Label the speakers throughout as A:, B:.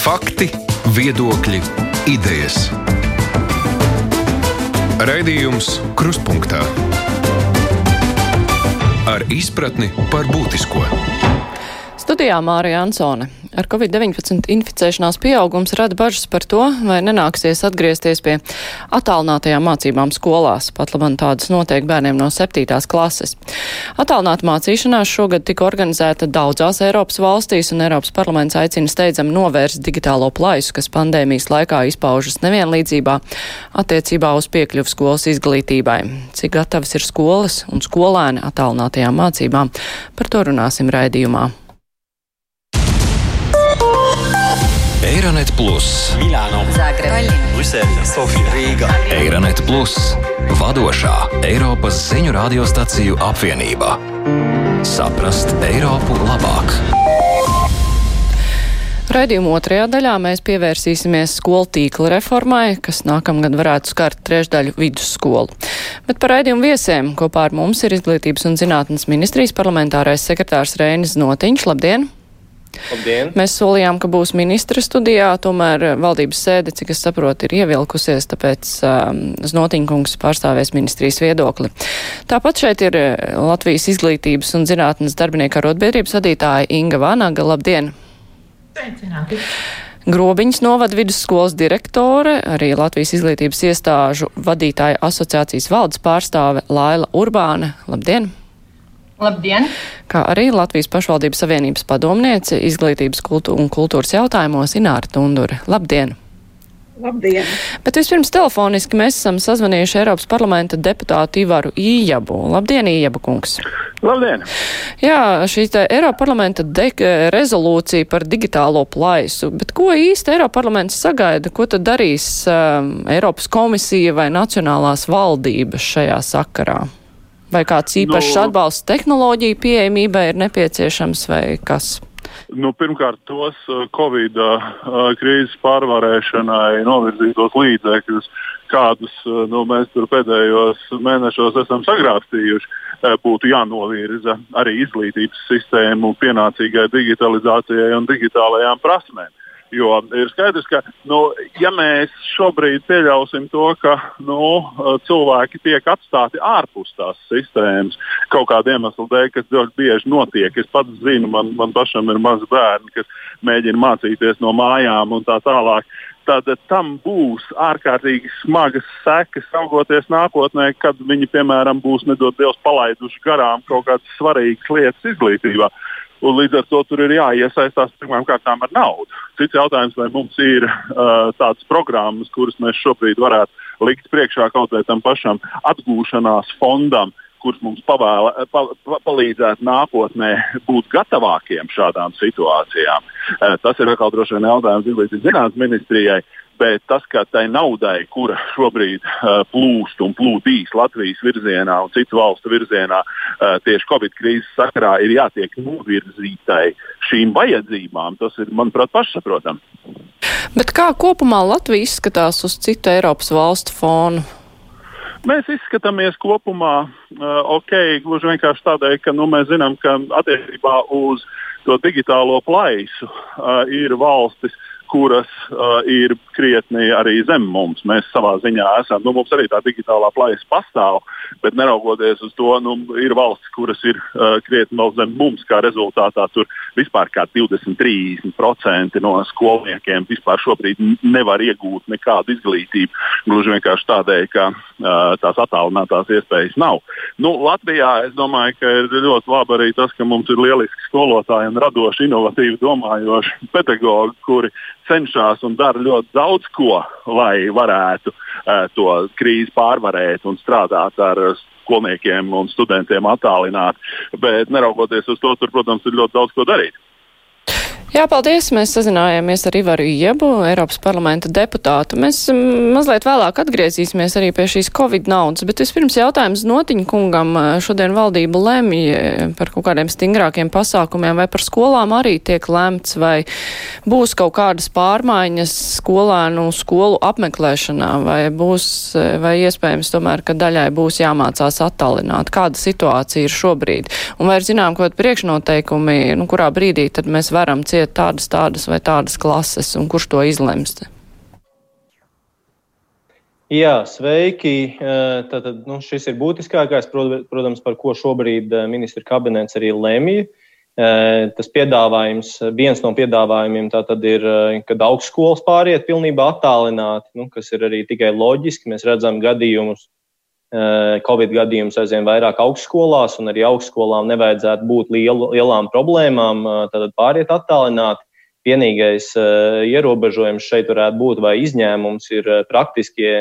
A: Fakti, viedokļi, idejas. Raidījums Kruspunkta ar izpratni par būtisko.
B: Studijā Mārija Ansone. Ar Covid-19 inficēšanās pieaugums rada bažas par to, vai nenāksies atgriezties pie attālinātajām mācībām skolās. Pat labam tādas notiek bērniem no 7. klases. Attālināta mācīšanās šogad tika organizēta daudzās Eiropas valstīs, un Eiropas parlaments aicina steidzam novērst digitālo plaisu, kas pandēmijas laikā izpaužas nevienlīdzībā attiecībā uz piekļuvu skolas izglītībai. Cik gatavas ir skolas un skolēni attālinātajām mācībām, par to runāsim raidījumā.
A: Eironet Plus,
C: Milāno,
D: Zagreba,
C: Brisele, Sofija, Rīga.
A: Eironet Plus, vadošā Eiropas ziņu radiostaciju apvienība. Saprast Eiropu labāk!
B: Raidījuma otrajā daļā mēs pievērsīsimies skolu tīkla reformai, kas nākamgad varētu skart trešdaļu vidusskolu. Bet par raidījumu viesiem kopā ar mums ir Izglītības un zinātnes ministrijas parlamentārais sekretārs Rēnis Notiņš. Labdien!
E: Labdien!
B: Mēs solījām, ka būs ministra studijā, tomēr valdības sēde, cik es saprotu, ir ievilkusies, tāpēc um, Znotiņkungs pārstāvēs ministrijas viedokli. Tāpat šeit ir Latvijas izglītības un zinātnes darbinieku arotbiedrības vadītāja Inga Vanaga. Labdien!
F: Sveicināti!
B: Grobiņas novada vidusskolas direktore, arī Latvijas izglītības iestāžu vadītāja asociācijas valdes pārstāve Laila Urbāne. Labdien!
F: Labdien!
B: Kā arī Latvijas pašvaldības savienības padomniece izglītības kultū un kultūras jautājumos Ināra Tundure. Labdien!
G: Labdien!
B: Bet vispirms telefoniski mēs esam sazvanījuši Eiropas parlamenta deputātu Ivaru Ījabu. Labdien, Ījaba kungs!
E: Labdien!
B: Jā, šī Eiropa parlamenta rezolūcija par digitālo plaisu, bet ko īsti Eiropa parlaments sagaida, ko tad darīs um, Eiropas komisija vai nacionālās valdības šajā sakarā? Vai kāds īpašs
E: Nu-
B: atbalsts tehnoloģiju pieejamībai ir nepieciešams vai kas?
E: Nu, pirmkārt, tos uh, Covid uh, krīzes pārvarēšanai novirzītos līdzekļus, kādus nu, mēs tur pēdējos mēnešos esam sagrābstījuši, būtu jānovirza arī izglītības sistēmu pienācīgai digitalizācijai un digitālajām prasmēm. Jo ir skaidrs, ka, nu, ja mēs šobrīd pieļausim to, ka nu, cilvēki tiek atstāti ārpus tās sistēmas kaut kāda iemesla dēļ, kas ļoti bieži notiek, es pats zinu, man, man pašam ir mazi bērni, kas mēģina mācīties no mājām un tā tālāk. Tad tam būs ārkārtīgi smagas sekas, raugoties nākotnē, kad viņi, piemēram, būs nedod Dievs palaiduši garām kaut kādas svarīgas lietas izglītībā. Un līdz ar to tur ir jāiesaistās pirmām kārtām ar naudu. Cits jautājums, vai mums ir uh, tādas programmas, kuras mēs šobrīd varētu likt priekšā kaut vai tam pašam atgūšanās fondam, kurš mums pavēla, pa, pa, palīdzētu nākotnē būt gatavākiem šādām situācijām. Uh, tas ir atkal droši vien jautājums izglītības zinātnes ministrijai. Bet tas, ka tai naudai, kura šobrīd uh, plūst un plūdīs Latvijas virzienā un citu valstu virzienā, uh, tieši Covid krīzes sakarā, ir jātiek novirzītai šīm vajadzībām, tas ir, manuprāt, pašsaprotami.
B: Bet kā kopumā Latvija izskatās uz citu Eiropas valstu fonu?
E: Mēs izskatāmies kopumā uh, ok, gluži vienkārši tādēļ, ka nu, mēs zinām, ka attiecībā uz to digitālo plaisu uh, ir valstis, kuras uh, ir krietni arī zem mums. Mēs savā ziņā esam, nu, mums arī tā digitālā plaisa pastāv, bet neraugoties uz to, nu, ir valsts, kuras ir uh, krietni vēl zem mums, kā rezultātā tur vispār kā 20-30% no skolniekiem vispār šobrīd nevar iegūt nekādu izglītību. Gluži vienkārši tādēļ, ka uh, tās attālinātās iespējas nav. Nu, Latvijā es domāju, ka ir ļoti labi arī tas, ka mums ir lieliski skolotāji un radoši, inovatīvi domājoši pedagogi, kuri cenšas un dara ļoti daudz ko, lai varētu uh, to krīzi pārvarēt un strādāt ar skolniekiem un studentiem attālināt. Bet neraugoties uz to, tur, protams, ir ļoti daudz ko darīt.
B: Jā, paldies. Mēs sazinājāmies ar Ivaru Iebu, Eiropas parlamenta deputātu. Mēs mm, mazliet vēlāk atgriezīsimies arī pie šīs Covid naudas, bet vispirms jautājums Notiņa kungam. Šodien valdība lemj par kaut kādiem stingrākiem pasākumiem, vai par skolām arī tiek lemts, vai būs kaut kādas pārmaiņas skolēnu skolu apmeklēšanā, vai būs, vai iespējams tomēr, ka daļai būs jāmācās attālināt. Kāda situācija ir šobrīd? Un vai ir zinām, kaut priekšnoteikumi, nu, kurā brīdī tad mēs varam ciest aiziet tādas, tādas vai tādas klases, un kurš to izlems?
D: Jā, sveiki. Tātad, nu, šis ir būtiskākais, protams, par ko šobrīd ministra kabinets arī lemj. Tas piedāvājums, viens no piedāvājumiem tātad ir, kad augstskolas pāriet pilnībā attālināti, nu, kas ir arī tikai loģiski. Mēs redzam gadījumus, Covid gadījumus aizvien vairāk augstskolās, un arī augstskolām nevajadzētu būt lielu, lielām problēmām, tātad pāriet attālināti. Vienīgais uh, ierobežojums šeit varētu būt, vai izņēmums ir praktiskie,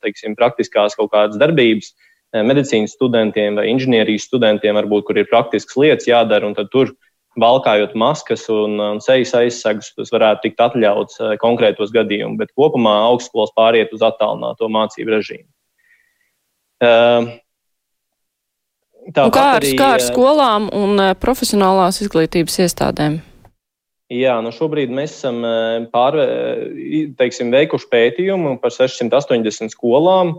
D: teiksim, praktiskās kaut kādas darbības medicīnas studentiem vai inženierijas studentiem, varbūt, kur ir praktiskas lietas jādara, un tad tur valkājot maskas un, un sejas aizsegus, tas varētu tikt atļauts konkrētos gadījumos, bet kopumā augstskolas pāriet uz attālināto mācību režīmu. Uh,
B: Tāpat kā ar, arī, kā ar skolām un profesionālās izglītības iestādēm?
D: Jā, nu šobrīd mēs esam pār, teiksim, veikuši pētījumu par 680 skolām.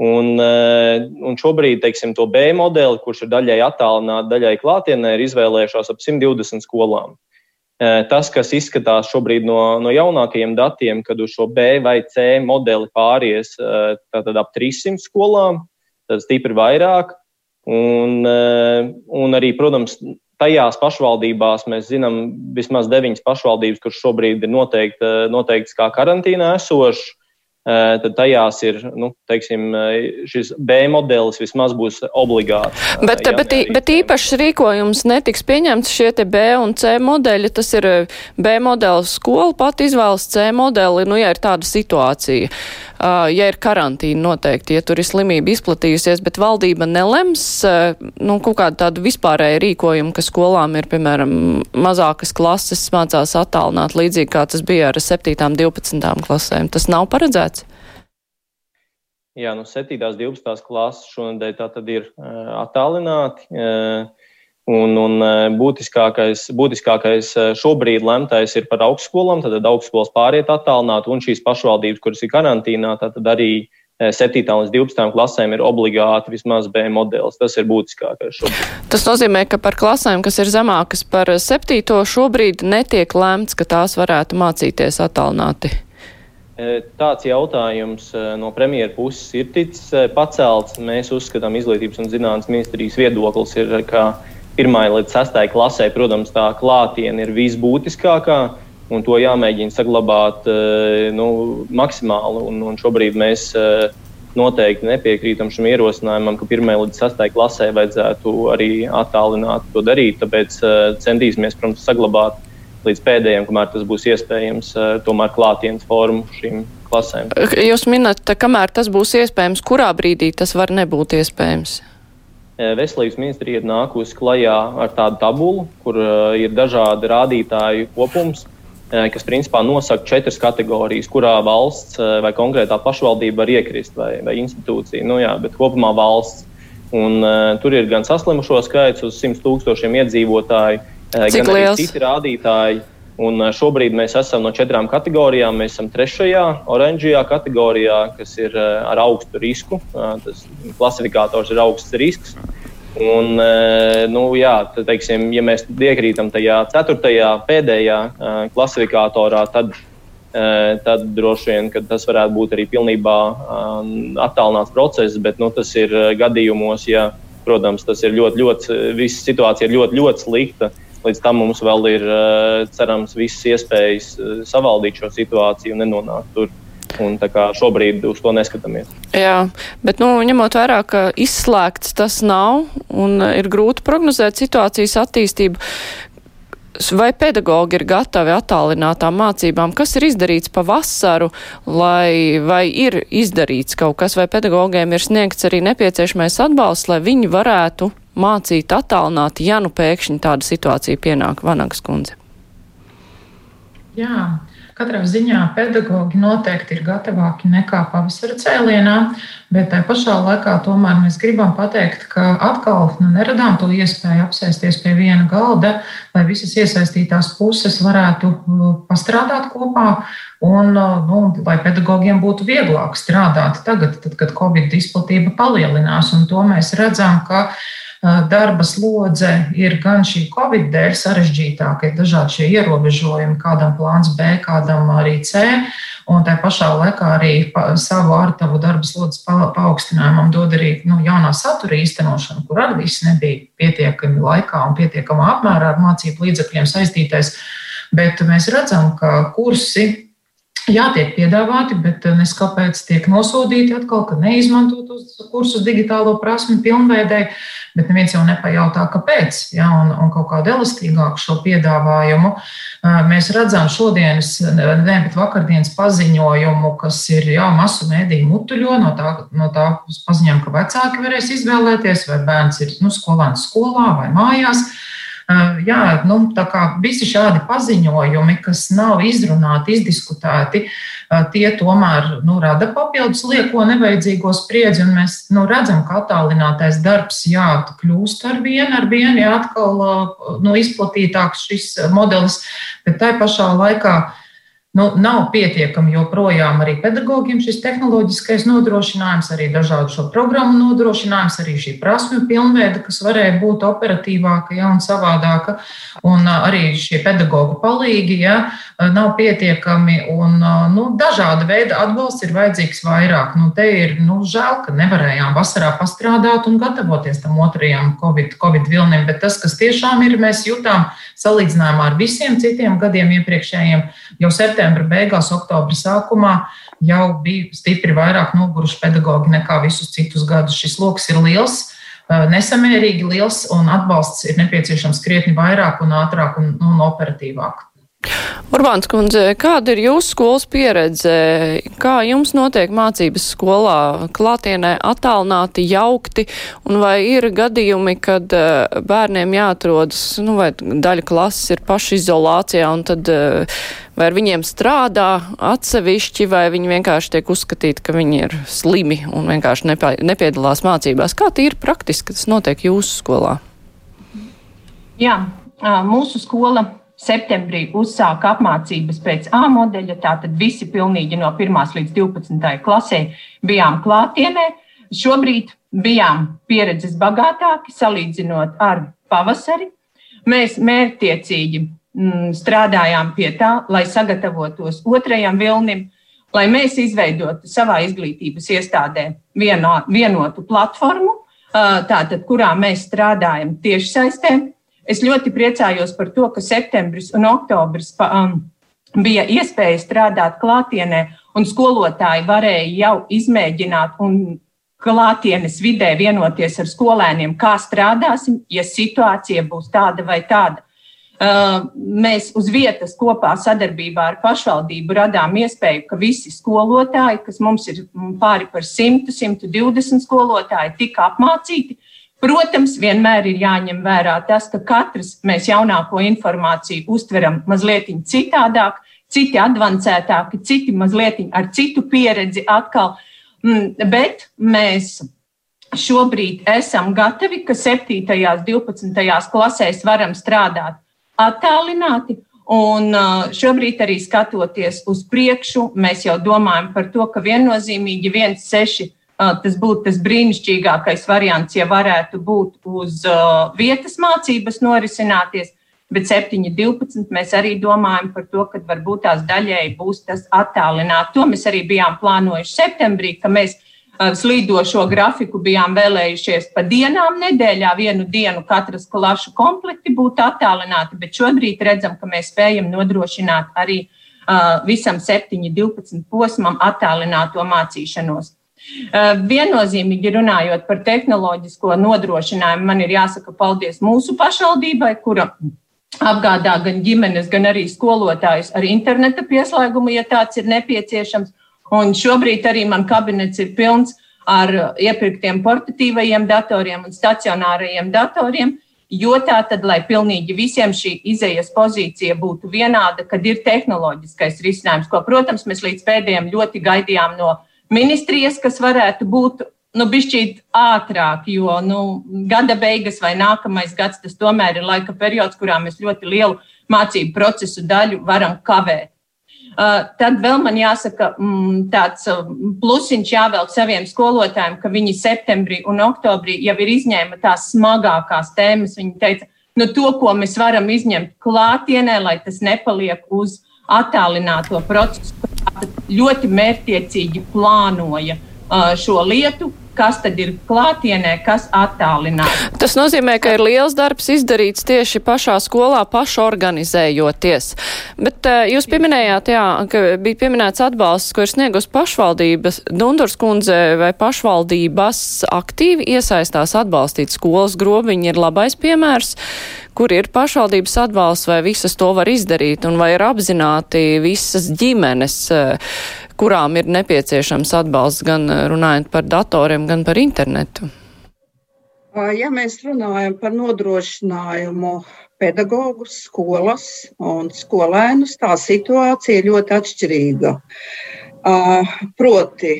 D: Un, un šobrīd teiksim, to B modeli, kurš ir daļai attālināts, daļai klātienē, ir izvēlējušās ap 120 skolām. Tas, kas izskatās šobrīd no, no jaunākajiem datiem, kad uz šo B vai C modeli pāries tātad ap 300 skolām, tad stipri vairāk. Un, un arī, protams, tajās pašvaldībās mēs zinām vismaz deviņas pašvaldības, kuras šobrīd ir noteikti, noteikts kā karantīnā esošas. Tad tajās ir nu, teiksim, šis B modelis vismaz būs obligāts.
B: Bet, bet, bet īpašs rīkojums netiks pieņemts šie B un C modeļi. Tas ir B modelis skola pat izvēlas C modeli, nu, ja ir tāda situācija. Ja ir karantīna noteikti, ja tur ir slimība izplatījusies, bet valdība nelems nu, kaut kādu tādu vispārēju rīkojumu, ka skolām ir, piemēram, mazākas klases mācās attālināt, līdzīgi kā tas bija ar 7. un 12. klasēm. Tas nav paredzēts?
D: Jā, nu 7. un 12. klases šonadēļ tā tad ir attālināti. Un, un būtiskākais, būtiskākais šobrīd lemtais ir par augstskolām, tad augstskolas pāriet attālināt, un šīs pašvaldības, kuras ir karantīnā, tad arī 7. līdz 12. klasēm ir obligāti vismaz B modelis. Tas ir būtiskākais šobrīd.
B: Tas nozīmē, ka par klasēm, kas ir zemākas par 7. šobrīd netiek lēmts, ka tās varētu mācīties attālināti.
D: Tāds jautājums no premjeras puses ir ticis pacelts. Mēs uzskatām, izglītības un zinātnes ministrijas viedoklis ir, ka pirmai līdz sastai klasē, protams, tā klātienē ir visbūtiskākā. Un to jāmēģina saglabāt nu, maksimāli. Un, un šobrīd mēs noteikti nepiekrītam šim ierosinājumam, ka pirmajai līdz sastai klasē vajadzētu arī attālināt to darīt. Tāpēc centīsimies, protams, saglabāt līdz pēdējiem, kamēr tas būs iespējams, tomēr klātienes formu šīm klasēm.
B: Jūs minat, kamēr tas būs iespējams, kurā brīdī tas var nebūt iespējams?
D: Eh, veselības ministrija ir nākusi klajā ar tādu tabulu, kur uh, ir dažādi rādītāju kopums, kas principā nosaka četras kategorijas, kurā valsts vai konkrētā pašvaldība var iekrist vai, vai institūcija. Nu, jā, bet kopumā valsts. Un, uh, tur ir gan saslimušo skaits uz 100 tūkstošiem iedzīvotāju, uh,
B: Cik
D: gan
B: liels?
D: arī citi rādītāji. Un šobrīd mēs esam no četrām kategorijām. Mēs esam trešajā, oranžajā kategorijā, kas ir ar augstu risku. Tas klasifikators ir augsts risks. Un, nu, jā, tad, teiksim, ja mēs iekrītam tajā ceturtajā, pēdējā klasifikatorā, tad, tad droši vien tas varētu būt arī pilnībā attālināts process. Bet nu, tas ir gadījumos, ja, protams, tas ir ļoti, ļoti, visa situācija ir ļoti, ļoti slikta Līdz tam mums vēl ir, eh, cerams, visas iespējas eh, savaldīt šo situāciju un nenonākt tur. Un šobrīd uz to neskatāmies.
B: Jā, bet nu, ņemot vērā, ka izslēgts tas nav un ir grūti prognozēt situācijas attīstību, vai pedagogi ir gatavi attālinātām mācībām? Kas ir izdarīts pa vasaru, lai, vai ir izdarīts kaut kas, vai pedagogiem ir sniegts arī nepieciešamais atbalsts, lai viņi varētu mācīt attālināt, ja nu pēkšņi tāda situācija pienāk Vanagas kundze?
F: Jā, katrā ziņā pedagogi noteikti ir gatavāki nekā pavasara cēlienā, bet tajā pašā laikā tomēr mēs gribam pateikt, ka atkal nu, neradām to iespēju apsēsties pie viena galda, lai visas iesaistītās puses varētu uh, pastrādāt kopā un uh, nu, lai pedagogiem būtu vieglāk strādāt tagad, tad, kad Covid izplatība palielinās. To mēs redzam, ka darba slodze ir gan šī covid dēļ sarežģītāka, ir dažādi šie ierobežojumi, kādam plāns B, kādam arī C. Un tā pašā laikā arī savu ārtavu darba slodzes paaugstinājumam dod arī nu, jaunā satura īstenošana, kur arī viss nebija pietiekami laikā un pietiekamā apmērā ar mācību līdzekļiem saistītais. Bet mēs redzam, ka kursi Jā, tiek piedāvāti, bet eh, nes kāpēc tiek nosodīti atkal, ka neizmanto tos kursus digitālo prasmu pilnveidē, bet neviens jau nepajautā, kāpēc. Ja, un, un kaut kādu elastīgāku šo piedāvājumu eh, mēs redzam šodienas, ne, bet vakardienas paziņojumu, kas ir jau masu mēdīju mutuļo no tā, no tā paziņojuma, ka vecāki varēs izvēlēties, vai bērns ir nu, skolēns skolā vai mājās. Jā, nu, visi šādi paziņojumi, kas nav izrunāti, izdiskutēti, tie tomēr nu, rada papildus lieko nevajadzīgo spriedzi. Mēs nu, redzam, ka attālinātais darbs jā, kļūst ar vienu, ar vienu, atkal nu, izplatītāks šis modelis, bet tai pašā laikā Nu, nav pietiekami joprojām arī pedagogiem šis tehnoloģiskais nodrošinājums, arī dažādu šo programmu nodrošinājums, arī šī prasme pilnveida, kas varēja būt operatīvāka ja, un savādāka, un arī šie pedagoģu palīgi ja, nav pietiekami. Un, nu, dažāda veida atbalsts ir vajadzīgs vairāk. Nu, te ir nu, žēl, ka nevarējām vasarā pastrādāt un gatavoties tam otrajam Covid, COVID vilnim, bet tas, kas tiešām ir, mēs jutām salīdzinājumā ar visiem citiem gadiem iepriekšējiem, jau septembrī septembra beigās, oktobra sākumā jau bija stipri vairāk noguruši pedagoģi nekā visus citus gadus. Šis lokus ir liels, nesamērīgi liels, un atbalsts ir nepieciešams krietni vairāk un ātrāk un, un operatīvāk.
B: Urbāns kundze, kāda ir jūsu skolas pieredze? Kā jums notiek mācības skolā? Klātienē attālināti, jaukti, un vai ir gadījumi, kad uh, bērniem jāatrodas, nu, vai daļa klases ir pašizolācijā, un tad uh, vai ar viņiem strādā atsevišķi, vai viņi vienkārši tiek uzskatīti, ka viņi ir slimi un vienkārši nepiedalās mācībās? Kā tīri praktiski tas notiek jūsu skolā?
G: Jā, mūsu skola septembrī uzsāka apmācības pēc A modeļa. Tātad visi pilnīgi no 1 līdz 12 klasē bijām klātienē. Šobrīd bijām pieredzes bagātāki salīdzinot ar pavasari. Mēs mērķtiecīgi mm, strādājām pie tā, lai sagatavotos otrajam vilnim, lai mēs izveidotu savā izglītības iestādē vieno, vienotu platformu, tātad, kurā mēs strādājam tiešsaistē Es ļoti priecājos par to, ka septembris un oktobris um, bija iespēja strādāt klātienē, un skolotāji varēja jau izmēģināt un klātienes vidē vienoties ar skolēniem, kā strādāsim, ja situācija būs tāda vai tāda. Uh, mēs uz vietas kopā sadarbībā ar pašvaldību radām iespēju, ka visi skolotāji, kas mums ir pāri par 100, 120 skolotāji, tika apmācīti Protams, vienmēr ir jāņem vērā tas, ka katrs mēs jaunāko informāciju uztveram mazliet citādāk, citi advancētāki, citi mazliet ar citu pieredzi atkal. Mm, bet mēs šobrīd esam gatavi, ka 7. un 12. klasēs varam strādāt attālināti. Un šobrīd arī skatoties uz priekšu, mēs jau domājam par to, ka viennozīmīgi 1,6 tas būtu tas brīnišķīgākais variants, ja varētu būt uz vietas mācības norisināties. Bet 7.12. mēs arī domājam par to, ka varbūt tās daļēji būs tas attālināti. To mēs arī bijām plānojuši septembrī, ka mēs slīdošo grafiku bijām vēlējušies pa dienām nedēļā. Vienu dienu katras klašu komplekti būtu attālināti, bet šobrīd redzam, ka mēs spējam nodrošināt arī uh, visam 7.12. posmam attālināto mācīšanos. Eh, viennozīmīgi runājot par tehnoloģisko nodrošinājumu, man ir jāsaka paldies mūsu pašvaldībai, kura apgādā gan ģimenes, gan arī skolotājus ar interneta pieslēgumu, ja tāds ir nepieciešams. Un šobrīd arī man kabinets ir pilns ar iepirktiem portatīvajiem datoriem un stacionārajiem datoriem. Jo tā tad, lai pilnīgi visiem šī izējas pozīcija būtu vienāda, kad ir tehnoloģiskais risinājums, ko, protams, mēs līdz pēdējiem ļoti gaidījām no ministrijas, kas varētu būt nu, bišķīt ātrāk, jo nu, gada beigas vai nākamais gads tas tomēr ir laika periods, kurā mēs ļoti lielu mācību procesu daļu varam kavēt. Tad vēl man jāsaka, mm, tāds plusiņš jāvelk saviem skolotājiem, ka viņi septembrī un oktobrī jau ir izņēma tās smagākās tēmas. Viņi teica, nu, to, ko mēs varam izņemt klātienē, lai tas nepaliek uz attālināto procesu. Ļoti mērķiecīgi plānoja šo lietu, kas tad ir klātienē, kas attālināti.
B: Tas nozīmē, ka ir liels darbs izdarīts tieši pašā skolā, pašorganizējoties. Bet uh, jūs pieminējāt, jā, ka bija pieminēts atbalsts, ko ir sniegus pašvaldības. Dundurs kundze vai pašvaldības aktīvi iesaistās atbalstīt skolas grobiņi ir labais piemērs, kur ir pašvaldības atbalsts vai visas to var izdarīt un vai ir apzināti visas ģimenes, uh, kurām ir nepieciešams atbalsts gan eh, runājot par datoriem, gan par internetu?
H: Ja mēs runājam par nodrošinājumu pedagogus, skolas un skolēnus, tā situācija ir ļoti atšķirīga. Proti,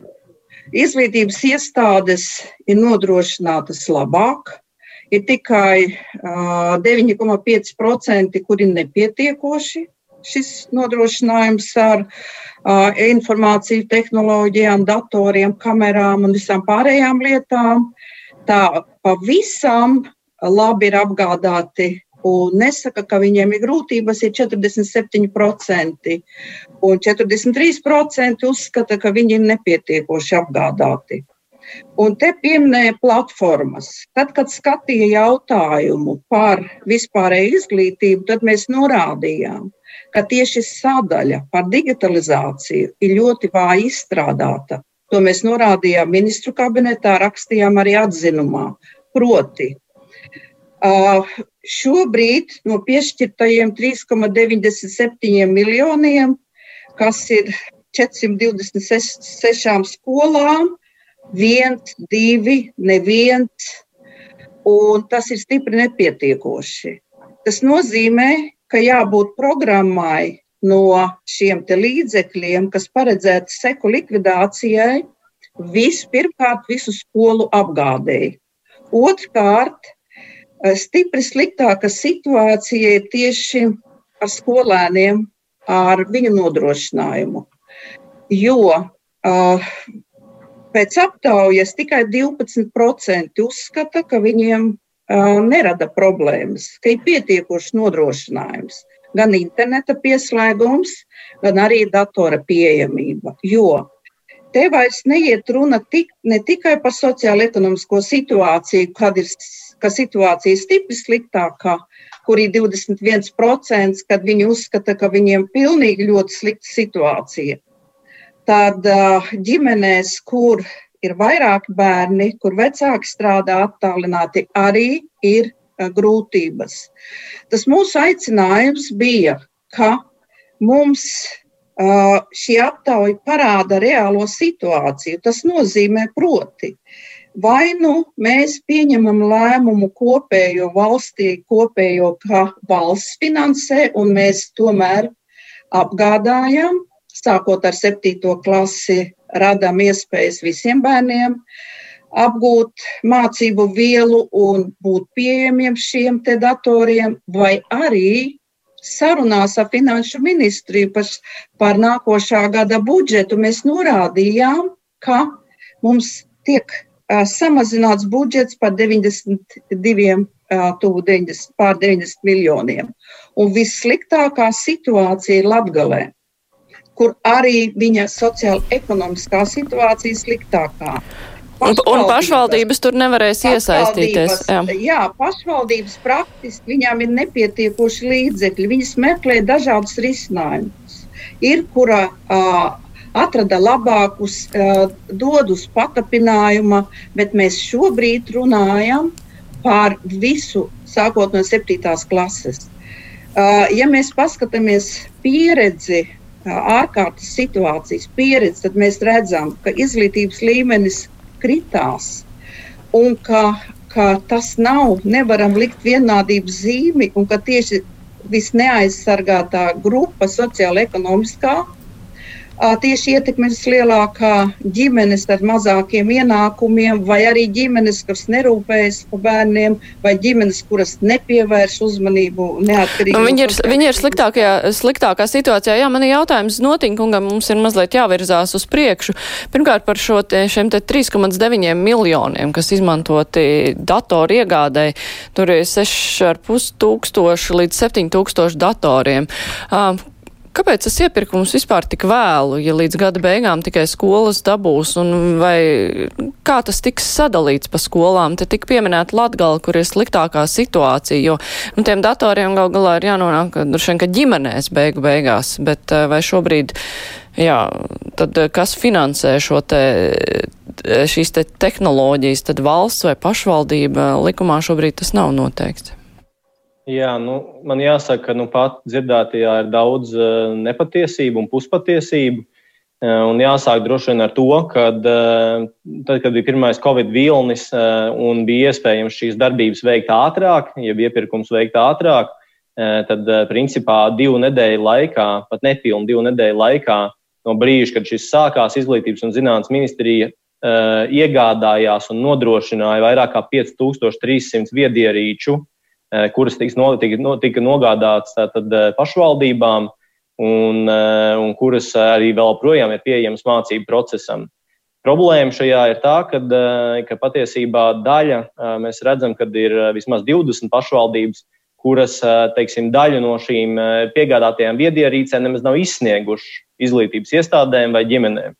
H: izglītības iestādes ir nodrošinātas labāk, ir tikai 9,5%, kuri ir nepietiekoši šis nodrošinājums ar informāciju tehnoloģijām, datoriem, kamerām un visām pārējām lietām. Tā pavisam labi ir apgādāti un nesaka, ka viņiem ir grūtības, ir 47%, un 43% uzskata, ka viņi ir nepietiekoši apgādāti. Un te pieminēja platformas. Tad, kad skatīja jautājumu par vispārēju izglītību, tad mēs norādījām, ka tieši sadaļa par digitalizāciju ir ļoti vāji izstrādāta. To mēs norādījām ministru kabinetā, rakstījām arī atzinumā. Proti, šobrīd no piešķirtajiem 3,97 miljoniem, kas ir 426 skolām, viens, divi, neviens, un tas ir stipri nepietiekoši. Tas nozīmē, ka jābūt programmai no šiem līdzekļiem, kas paredzēti seku likvidācijai, vispirmkārt visu skolu apgādēji. Otrkārt, stipri sliktāka situācija ir tieši ar skolēniem, ar viņu nodrošinājumu. Jo uh, pēc aptaujas tikai 12% uzskata, ka viņiem nerada problēmas, ka ir pietiekošs nodrošinājums. Gan interneta pieslēgums, gan arī datora pieejamība. Jo te vairs neiet runa tik, ne tikai par sociālo-ekonomisko situāciju, kad ir ka situācija ir stipri sliktākā, kur ir 21%, kad viņi uzskata, ka viņiem pilnīgi ļoti slikta situācija. Tad ģimenēs, kur ir vairāki bērni, kur vecāki strādā attālināti, arī ir uh, grūtības. Tas mūsu aicinājums bija, ka mums uh, šī aptauja parāda reālo situāciju. Tas nozīmē, proti, vai nu mēs pieņemam lēmumu kopējo valstī, kopējo, ka valsts finansē, un mēs tomēr apgādājam, sākot ar septīto klasi radām iespējas visiem bērniem apgūt mācību vielu un būt pieejamiem šiem datoriem, vai arī sarunās ar finanšu ministriju par, par nākošā gada budžetu mēs norādījām, ka mums tiek uh, samazināts budžets par 92, uh, tuvu 90, pār 90 miljoniem. Un vissliktākā situācija ir Latgalē kur arī viņa sociāla-ekonomiskā situācija sliktākā.
B: Un, un pašvaldības tur nevarēs iesaistīties.
H: Jā. jā, pašvaldības praktiski viņām ir nepietiekoši līdzekļi. Viņas meklē dažādus risinājumus. Ir, kura uh, atrada labākus, uh, dod uz patapinājuma, bet mēs šobrīd runājam par visu, sākot no septītās klases. Uh, ja mēs paskatāmies pieredzi ārkārtas situācijas pieredzi, tad mēs redzam, ka izglītības līmenis kritās un ka, ka tas nav, nevaram likt vienādības zīmi un ka tieši visneaizsargātā grupa sociāla ekonomiskā tieši ietekmes lielākā ģimenes ar mazākiem ienākumiem, vai arī ģimenes, kas nerūpējas par bērniem, vai ģimenes, kuras nepievērš uzmanību neatkarīgi.
B: Nu, viņi ir, viņi ir sliktākajā, sliktākā situācijā. Jā, man ir jautājums notinkungam, mums ir mazliet jāvirzās uz priekšu. Pirmkārt par šo te, šiem te 3,9 miljoniem, kas izmantoti datoru iegādai. Tur ir 6,5 tūkstoši līdz 7 tūkstoši datoriem. Kāpēc tas iepirkums vispār tik vēlu, ja līdz gada beigām tikai skolas dabūs, un vai kā tas tiks sadalīts pa skolām? Te tik pieminēta Latgala, kur ir sliktākā situācija, jo nu, tiem datoriem gal galā ir jānonāk, droši vien, ka ģimenēs beigu beigās, bet vai šobrīd, jā, tad kas finansē šo te, šīs te tehnoloģijas, tad valsts vai pašvaldība likumā šobrīd tas nav noteikts?
D: Jā, nu, man jāsaka, ka nu, pat dzirdētajā ir daudz uh, nepatiesību un puspatiesību. Uh, un jāsāk droši vien ar to, ka uh, tad, kad bija pirmais Covid vilnis uh, un bija iespējams šīs darbības veikt ātrāk, jeb iepirkums veikt ātrāk, uh, tad uh, principā divu nedēļu laikā, pat nepilnu divu nedēļu laikā, no brīža, kad šis sākās, Izglītības un zinātnes ministrija uh, iegādājās un nodrošināja vairāk kā 5300 viedierīču Eh, kuras tiks no, tika, no, tika nogādātas tātad, eh, pašvaldībām un, eh, un kuras arī vēl projām ir pieejamas mācību procesam. Problēma šajā ir tā, ka, ka patiesībā daļa mēs redzam, ka ir vismaz 20 pašvaldības, kuras teiksim, daļu no šīm piegādātajām viedierīcēm nemaz nav izsnieguši izglītības iestādēm vai ģimenēm.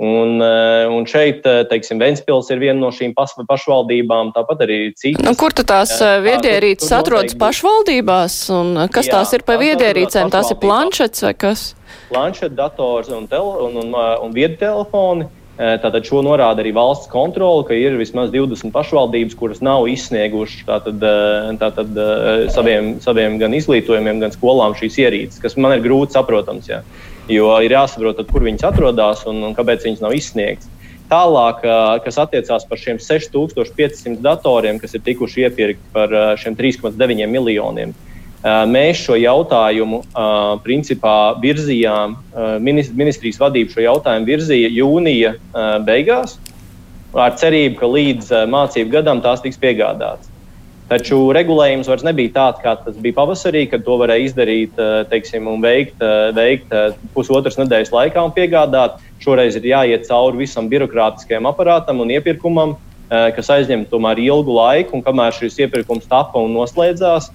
D: Un, eh, un šeit, eh, teiksim, Ventspils ir viena no šīm pašvaldībām, tāpat arī citas.
B: Nu, kur tad tās jā, eh, viedierīces tā, atrodas pašvaldībās? Un kas jā, tās ir pa viedierīcēm? Tās ir planšets vai kas?
D: Planšets, dators un, tele, un, un, un viedtelefoni. Tātad šo norāda arī valsts kontrole, ka ir vismaz 20 pašvaldības, kuras nav izsniegušas tātad, tātad, saviem, saviem gan izglītojumiem, gan skolām šīs ierīces, kas man ir grūti saprotams. Jā. Jo ir jāsaprot, kur viņas atrodas un, un kāpēc viņas nav izsniegtas. Tālāk, kas attiecās par šiem 6500 datoriem, kas ir tikuši iepirkti par šiem 3,9 miljoniem, mēs šo jautājumu principā virzījām, ministrijas vadība šo jautājumu virzīja jūnija beigās, ar cerību, ka līdz mācību gadam tās tiks piegādātas. Taču regulējums vairs nebija tāds, kā tas bija pavasarī, kad to varēja izdarīt eh, teiksim, un veikt, eh, veikt eh, pusotras nedēļas laikā un piegādāt. Šoreiz ir jāiet cauri visam birokrātiskajam aparātam un iepirkumam, kas aizņem tomēr ilgu laiku, un kamēr šis iepirkums tapa un noslēdzās,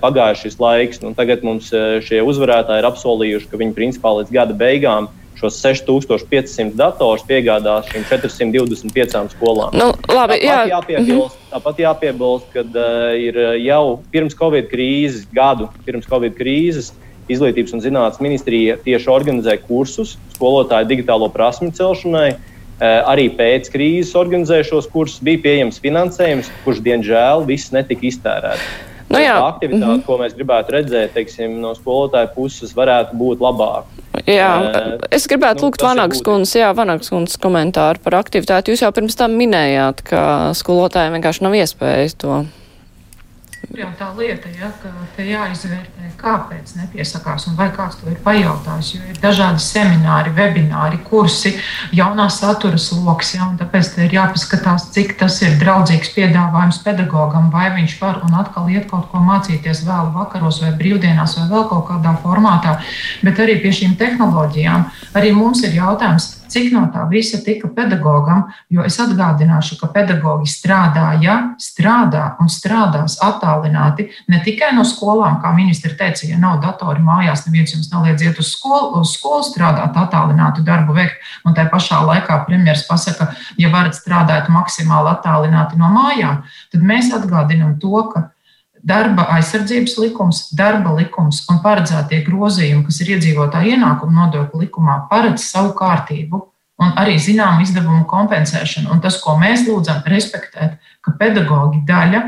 D: pagāja šis laiks. Nu, tagad mums šie uzvarētāji ir apsolījuši, ka viņi principā līdz gada beigām šos 6500 datorus piegādās šīm 425 skolām.
B: Nu, labi,
D: tāpat, jā. jāpiebilst, mhm. tāpat jāpiebilst, ka uh, ir eh, jau pirms Covid krīzes, gadu pirms Covid krīzes, Izglītības un zinātnes ministrija tieši organizē kursus skolotāju digitālo prasmu celšanai. Uh, arī pēc krīzes organizēja šos kursus, bija pieejams finansējums, kurš, diemžēl, viss netika iztērēts. Nu, jā. Tā aktivitāte, mm -hmm. ko mēs gribētu redzēt, teiksim, no skolotāja puses, varētu būt labāka.
B: Jā, es gribētu nu, lūgt Vanagas kundzes, jā, Vanagas kundzes komentāru par aktivitāti. Jūs jau pirms tam minējāt, ka skolotājiem vienkārši nav iespējas to
F: Tur jau tā lieta, ja, ka te jāizvērtē, kāpēc nepiesakās un vai kāds to ir pajautājis. Jo ir dažādi semināri, webināri, kursi, jaunā satura sloks. Ja, tāpēc ir jāpaskatās, cik tas ir draudzīgs piedāvājums pedagogam, vai viņš var un atkal iet kaut ko mācīties vēlu vakaros vai brīvdienās vai vēl kaut kādā formātā. Bet arī pie šīm tehnoloģijām arī mums ir jautājums cik no tā visa tika pedagogam, jo es atgādināšu, ka pedagogi strādāja, strādā un strādās attālināti ne tikai no skolām, kā ministra teica, ja nav datori mājās, neviens jums neliedz iet uz skolu, uz skolu strādāt, attālinātu darbu veikt, un tā pašā laikā premjeras pasaka, ja varat strādāt maksimāli attālināti no mājām, tad mēs atgādinām to, ka darba aizsardzības likums, darba likums un paredzētie grozījumi, kas ir iedzīvotāja ienākuma nodokļu likumā, paredz savu kārtību un arī zināmu izdevumu kompensēšanu. Un tas, ko mēs lūdzam, respektēt, ka pedagoģi daļa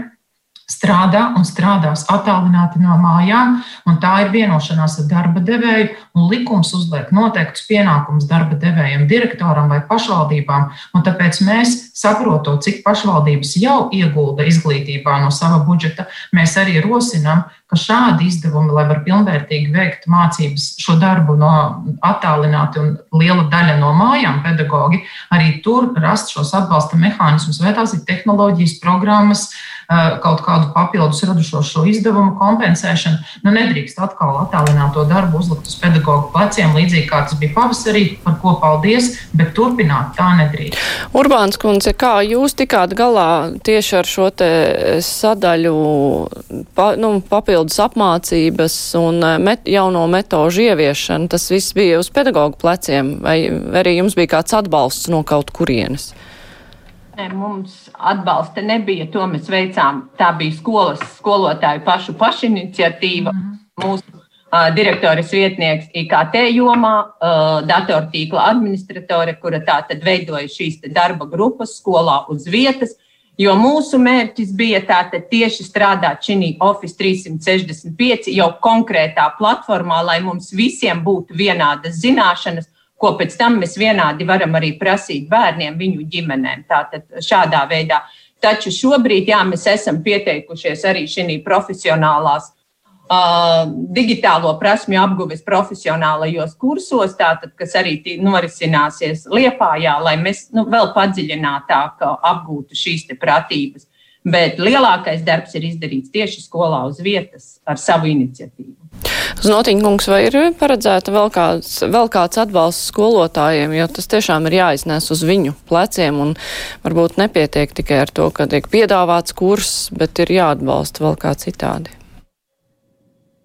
F: strādā un strādās attālināti no mājām, un tā ir vienošanās ar darba devēju, un likums uzliek noteiktus pienākumus darba devējiem, direktoram vai pašvaldībām, un tāpēc mēs, saprotot, cik pašvaldības jau iegulda izglītībā no sava budžeta, mēs arī rosinām, ka šādi izdevumi, lai var pilnvērtīgi veikt mācības, šo darbu no attālināti un liela daļa no mājām pedagogi, arī tur rast šos atbalsta mehānismus, vai tās ir tehnoloģijas, programmas, kaut kādu papildus radušo šo izdevumu kompensēšanu. Nu, nedrīkst atkal attālināto darbu uzlikt uz pedagoģu pleciem, līdzīgi kā tas bija pavasarī, par ko paldies, bet turpināt tā nedrīkst.
B: Urbāns kundze, kā jūs tikāt galā tieši ar šo te sadaļu pa, nu, papildus apmācības un met, jauno metožu ieviešanu? Tas viss bija uz pedagoģu pleciem, vai arī jums bija kāds atbalsts no kaut kurienes?
G: Mums atbalsta nebija, to mēs veicām. Tā bija skolas skolotāju pašu pašiniciatīva. Mm -hmm. Mūsu uh, direktores vietnieks IKT jomā, uh, datortīkla administratore, kura tā tad veidoja šīs darba grupas skolā uz vietas. Jo mūsu mērķis bija tātad tieši strādāt šī Office 365 jau konkrētā platformā, lai mums visiem būtu vienādas zināšanas ko pēc tam mēs vienādi varam arī prasīt bērniem, viņu ģimenēm. Tātad šādā veidā. Taču šobrīd, jā, mēs esam pieteikušies arī šī profesionālās uh, digitālo prasmju apguves profesionālajos kursos, tātad, kas arī norisināsies Liepājā, lai mēs nu, vēl padziļinātāk apgūtu šīs pratības. Bet lielākais darbs ir izdarīts tieši skolā uz vietas ar savu iniciatīvu.
B: Znotiņkungs, vai ir paredzēta vēl kāds, vēl kāds atbalsts skolotājiem, jo tas tiešām ir jāiznes uz viņu pleciem un varbūt nepietiek tikai ar to, ka tiek piedāvāts kurs, bet ir jāatbalsta vēl kā citādi.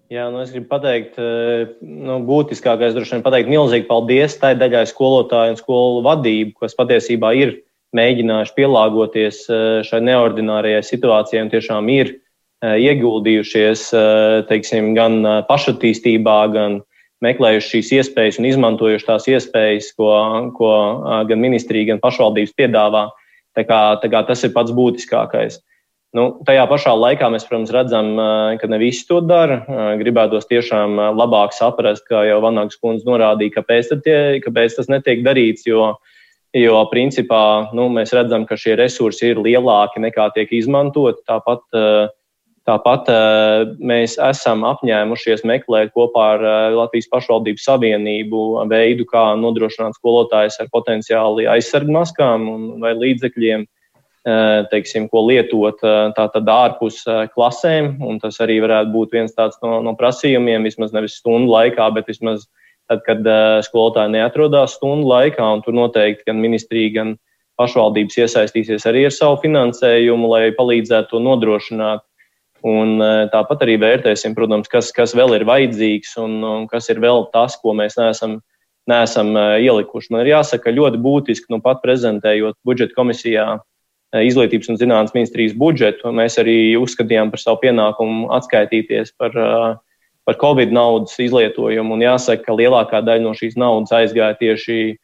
D: Jā, nu es gribu pateikt, eh, nu, būtiskākais droši vien pateikt milzīgi paldies tai daļai skolotāju un skolu vadību, kas patiesībā ir mēģinājuši pielāgoties eh, šai neordinārajai situācijai un tiešām ir eh, ieguldījušies eh, teiksim, gan pašattīstībā, gan meklējuši šīs iespējas un izmantojuši tās iespējas, ko, ko gan ministrija, gan pašvaldības piedāvā. Tā kā, tā kā tas ir pats būtiskākais. Nu, tajā pašā laikā mēs, protams, redzam, ka ne visi to dara. Gribētos tiešām labāk saprast, kā jau Vanāks kundze norādīja, kāpēc, tie, kāpēc tas netiek darīts. Jo uh, Jo, principā, nu, mēs redzam, ka šie resursi ir lielāki nekā tiek izmantoti. Tāpat, eh, tāpat eh, mēs esam apņēmušies meklēt kopā ar eh, Latvijas pašvaldību savienību veidu, kā nodrošināt skolotājus ar potenciāli aizsargmaskām vai līdzekļiem, teiksim, ko lietot tātad ārpus klasēm. Un tas arī varētu būt viens tāds no, no prasījumiem, vismaz nevis stundu laikā, bet vismaz tad, kad uh, skolotāji neatrodās stundu laikā, un tur noteikti gan ministrija, gan pašvaldības iesaistīsies arī ar savu finansējumu, lai palīdzētu to nodrošināt. Un, uh, tāpat arī vērtēsim, protams, kas, kas vēl ir vajadzīgs un, un kas ir vēl tas, ko mēs neesam, neesam uh, ielikuši. Man ir jāsaka, ļoti būtiski, nu pat prezentējot budžeta komisijā izglītības un zinātnes ministrijas budžetu, mēs arī uzskatījām par savu pienākumu atskaitīties par uh, par Covid naudas izlietojumu. Un jāsaka, ka lielākā daļa no šīs naudas aizgāja tieši e,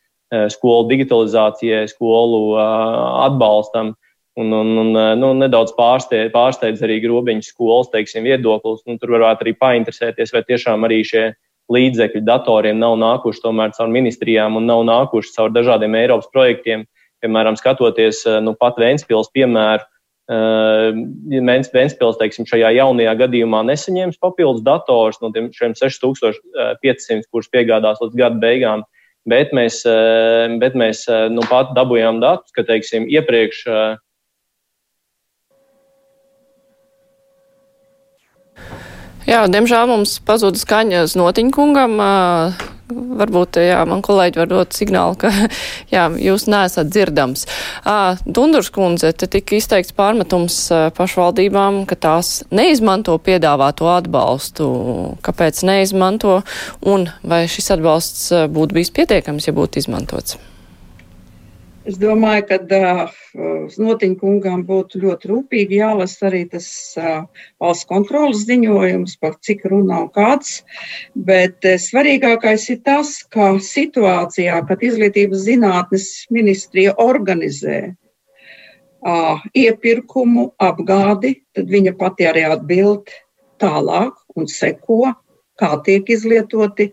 D: skolu digitalizācijai, skolu atbalstam. Un, un, un nu, nedaudz pārsteidz, pārsteidz arī grobiņu skolas teiksim, viedoklis. Nu, tur varētu arī painteresēties, vai tiešām arī šie līdzekļi datoriem nav nākuši tomēr caur ministrijām un nav nākuši caur dažādiem Eiropas projektiem. Piemēram, skatoties nu, pat Vēnspils piemēru, Ventspils, teiksim, šajā jaunajā gadījumā nesaņems papildus dators no tiem 6500, kurus piegādās līdz gada beigām. Bet mēs, bet mēs nu, pat dabūjām datus, ka teiksim, iepriekš.
B: Jā, diemžēl mums pazuda skaņa Znotiņkungam. Varbūt jā, man kolēģi var dot signālu, ka jā, jūs neesat dzirdams. Dundurs kundze, te tika izteikts pārmetums pašvaldībām, ka tās neizmanto piedāvāto atbalstu. Kāpēc neizmanto un vai šis atbalsts būtu bijis pietiekams, ja būtu izmantots?
H: Es domāju, ka uh, Znotiņa kungām būtu ļoti rūpīgi jālasa arī tas uh, valsts kontrolas ziņojums, par cik runā un kāds. Bet uh, svarīgākais ir tas, ka situācijā, kad izglītības zinātnes ministrija organizē uh, iepirkumu, apgādi, tad viņa pati arī atbild tālāk un seko, kā tiek izlietoti.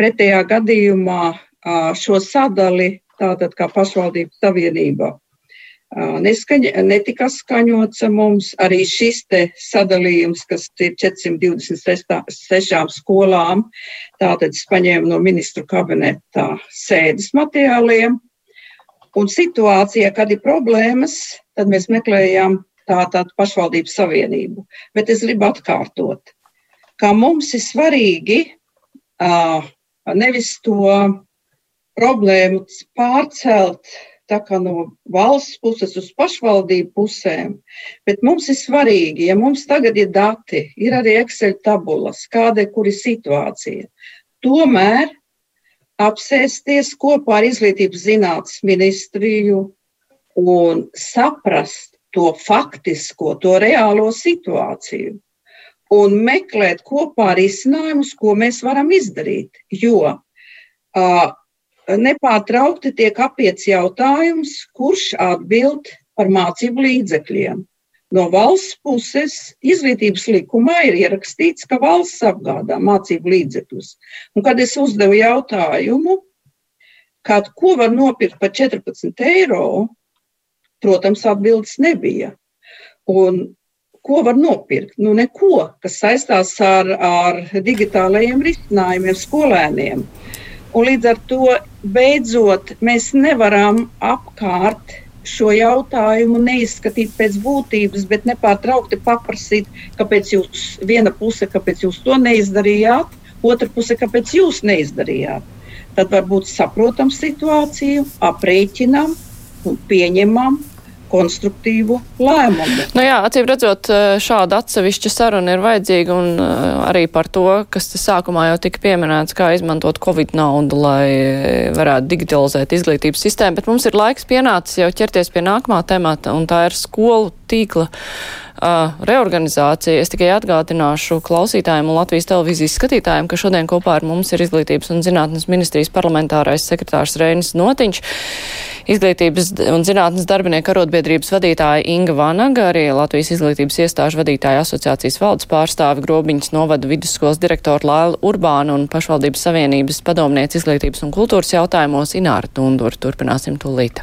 H: Pretējā gadījumā uh, šo sadali, tātad kā pašvaldības savienība, neskaņa, netika skaņots mums. Arī šis sadalījums, kas ir 426 skolām, tātad es paņēmu no ministru kabineta sēdes materiāliem. Un situācijā, kad ir problēmas, tad mēs meklējām tātad pašvaldības savienību. Bet es gribu atkārtot, ka mums ir svarīgi uh, nevis to problēmu pārcelt no valsts puses uz pašvaldību pusēm, bet mums ir svarīgi, ja mums tagad ir dati, ir arī Excel tabulas, kāda ir kura situācija. Tomēr apsēsties kopā ar Izglītības zinātnes ministriju un saprast to faktisko, to reālo situāciju un meklēt kopā risinājumus, ko mēs varam izdarīt. Jo uh, nepārtraukti tiek apiets jautājums, kurš atbild par mācību līdzekļiem. No valsts puses izglītības likumā ir ierakstīts, ka valsts apgādā mācību līdzekļus. Un, kad es uzdevu jautājumu, kad, ko var nopirkt par 14 eiro, protams, atbildes nebija. Un, ko var nopirkt? Nu, neko, kas saistās ar, ar digitālajiem risinājumiem skolēniem. Un līdz ar to beidzot mēs nevaram apkārt šo jautājumu neizskatīt pēc būtības, bet nepārtraukti paprasīt, kāpēc jūs viena puse, kāpēc jūs to neizdarījāt, otra puse, kāpēc jūs neizdarījāt. Tad varbūt saprotam situāciju, aprēķinam pieņemam konstruktīvu lēmumu.
B: Nu jā, acīm redzot, eh, šāda atsevišķa saruna ir vajadzīga un eh, arī par to, kas sākumā jau tika pieminēts, kā izmantot Covid naudu, lai varētu digitalizēt izglītības sistēmu, bet mums ir laiks pienācis jau ķerties pie nākamā temata, un tā ir skolu tīkla uh, reorganizācija. Es tikai atgādināšu klausītājiem un Latvijas televīzijas skatītājiem, ka šodien kopā ar mums ir Izglītības un zinātnes ministrijas parlamentārais sekretārs Reinis Notiņš, Izglītības un zinātnes darbinieku arotbiedrības vadītāja Inga Vanaga, arī Latvijas izglītības iestāžu vadītāja asociācijas valdes pārstāvi Grobiņas novada vidusskolas direktora Lēla Urbāna un pašvaldības savienības padomniece izglītības un kultūras jautājumos Ināra Tundura. Turpināsim tūlīt.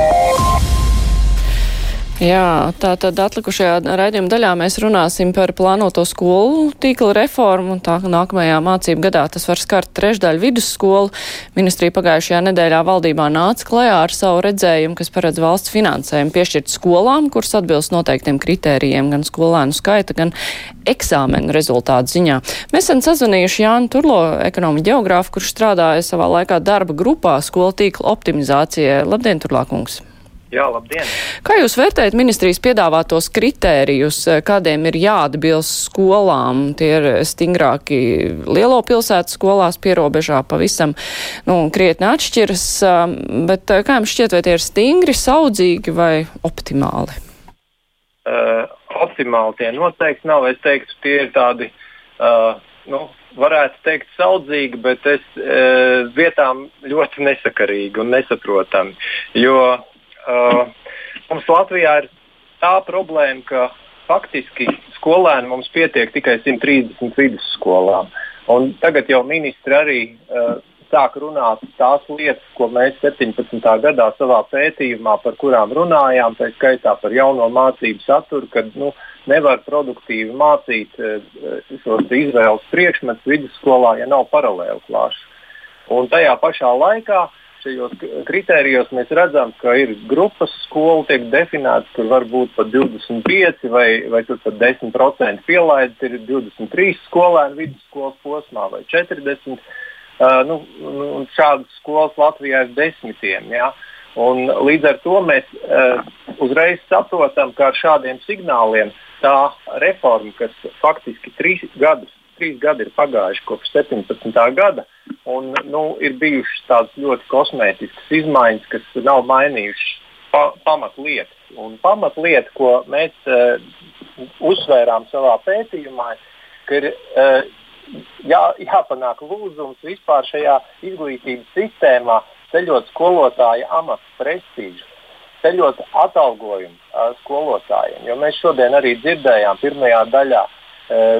B: Jā, tā tad atlikušajā raidījuma daļā mēs runāsim par plānoto skolu tīkla reformu. Tā nākamajā mācību gadā tas var skart trešdaļu vidusskolu. Ministrija pagājušajā nedēļā valdībā nāca klajā ar savu redzējumu, kas paredz valsts finansējumu piešķirt skolām, kuras atbilst noteiktiem kritērijiem gan skolēnu skaita, gan eksāmenu rezultātu ziņā. Mēs esam sazvanījuši Jānu Turlo, ekonomu geogrāfu, kurš strādāja savā laikā darba grupā skolu tīkla optimizācijai. Labdien, Turlākungs!
I: Jā, labdien!
B: Kā jūs vērtējat ministrijas piedāvātos kritērijus, kādiem ir jāatbilst skolām? Tie ir stingrāki lielo pilsētu skolās pierobežā pavisam, nu, krietni atšķiras, bet kā jums šķiet, vai tie ir stingri, saudzīgi vai optimāli?
I: Uh, optimāli tie noteikti nav. Es teiktu, tie ir tādi, uh, nu, varētu teikt, saudzīgi, bet es uh, vietām ļoti nesakarīgi un nesaprotami. Jo Uh, mums Latvijā ir tā problēma, ka faktiski skolēni mums pietiek tikai 130 vidusskolām. Un tagad jau ministri arī uh, sāk runāt tās lietas, ko mēs 17. gadā savā pētījumā, par kurām runājām, tā skaitā par jauno mācību saturu, kad nu, nevar produktīvi mācīt uh, šos izvēles priekšmetus vidusskolā, ja nav paralēli klāšas. Un tajā pašā laikā uh, šajos kritērijos mēs redzam, ka ir grupas skolu tiek definētas, kur var būt pat 25 vai, vai pat 10% pielaides, ir 23 skolēni vidusskolas posmā vai 40. Uh, nu, nu, šādas skolas Latvijā ir desmitiem. Ja? Un līdz ar to mēs uh, uzreiz saprotam, ka ar šādiem signāliem tā reforma, kas faktiski trīs gadus trīs gadi ir pagājuši kopš 17. gada, un nu, ir bijušas tādas ļoti kosmētiskas izmaiņas, kas nav mainījušas pa, pamatlietas. Un pamatlieta, ko mēs uh, uzsvērām savā pētījumā, ir uh, jā, jāpanāk lūzums vispār šajā izglītības sistēmā ceļot skolotāja amata prestižu, ceļot atalgojumu uh, skolotājiem. Jo mēs šodien arī dzirdējām pirmajā daļā, uh,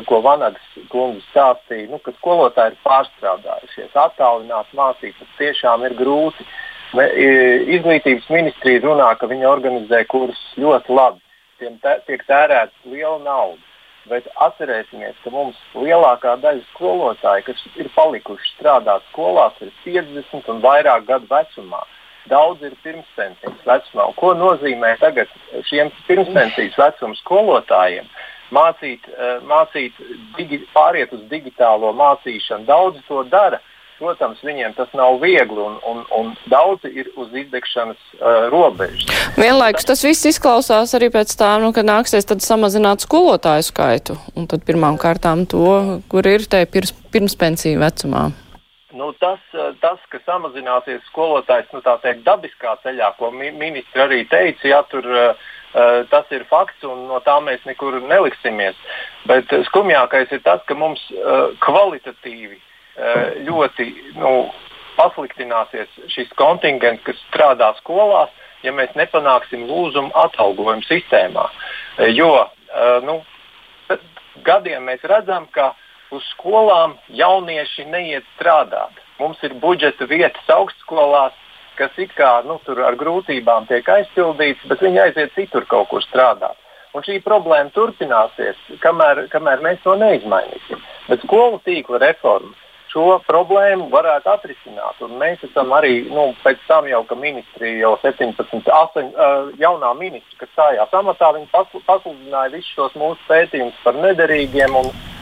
I: ko Vanagas kungs stāstīja, nu, ka skolotāji ir pārstrādājušies, attālināt mācīt, tas tiešām ir grūti. Izglītības ministrija runā, ka viņi organizē kursus ļoti labi, tiem tiek tērēta liela nauda. Bet atcerēsimies, ka mums lielākā daļa skolotāju, kas ir palikuši strādāt skolās, ir 50 un vairāk gadu vecumā. Daudz ir pirmspensijas vecumā. Un ko nozīmē tagad šiem pirmspensijas vecuma skolotājiem? Mācīt, eh, mācīt digi, pāriet uz digitālo mācīšanu. Daudzi to dara, Protams, viņiem tas nav viegli un, un, un daudzi ir uz izdegšanas uh, robežas.
B: Vienlaikus tas viss izklausās arī pēc tā, nu, ka nāksies tad samazināt skolotāju skaitu un tad pirmām kārtām to, kur ir te pirms, pirms pensiju vecumā.
I: Nu, tas, uh, tas, ka samazināsies skolotājs nu, teikt, dabiskā ceļā, ko mi ministri arī teica, ja, tur, uh, tas ir fakts un no tā mēs nekur neliksimies. Bet skumjākais ir tas, ka mums uh, kvalitatīvi Eh, ļoti nu, pasliktināsies šis kontingents, kas strādā skolās, ja mēs nepanāksim lūzumu atalgojumu sistēmā. Eh, jo eh, nu, gadiem mēs redzam, ka uz skolām jaunieši neiet strādāt. Mums ir budžeta vietas augstskolās, kas it kā nu, ar grūtībām tiek aizpildīts, bet viņi aiziet citur kaut kur strādāt. Un šī problēma turpināsies, kamēr, kamēr mēs to neizmainīsim. Bet skolu tīkla reforma šo problēmu varētu atrisināt. Un mēs esam arī nu, pēc tam, jau, ka ministrija jau 17, 8, uh, jaunā ministra, kas stājās amatā, viņi pasludināja visus šos mūsu pētījumus par nederīgiem.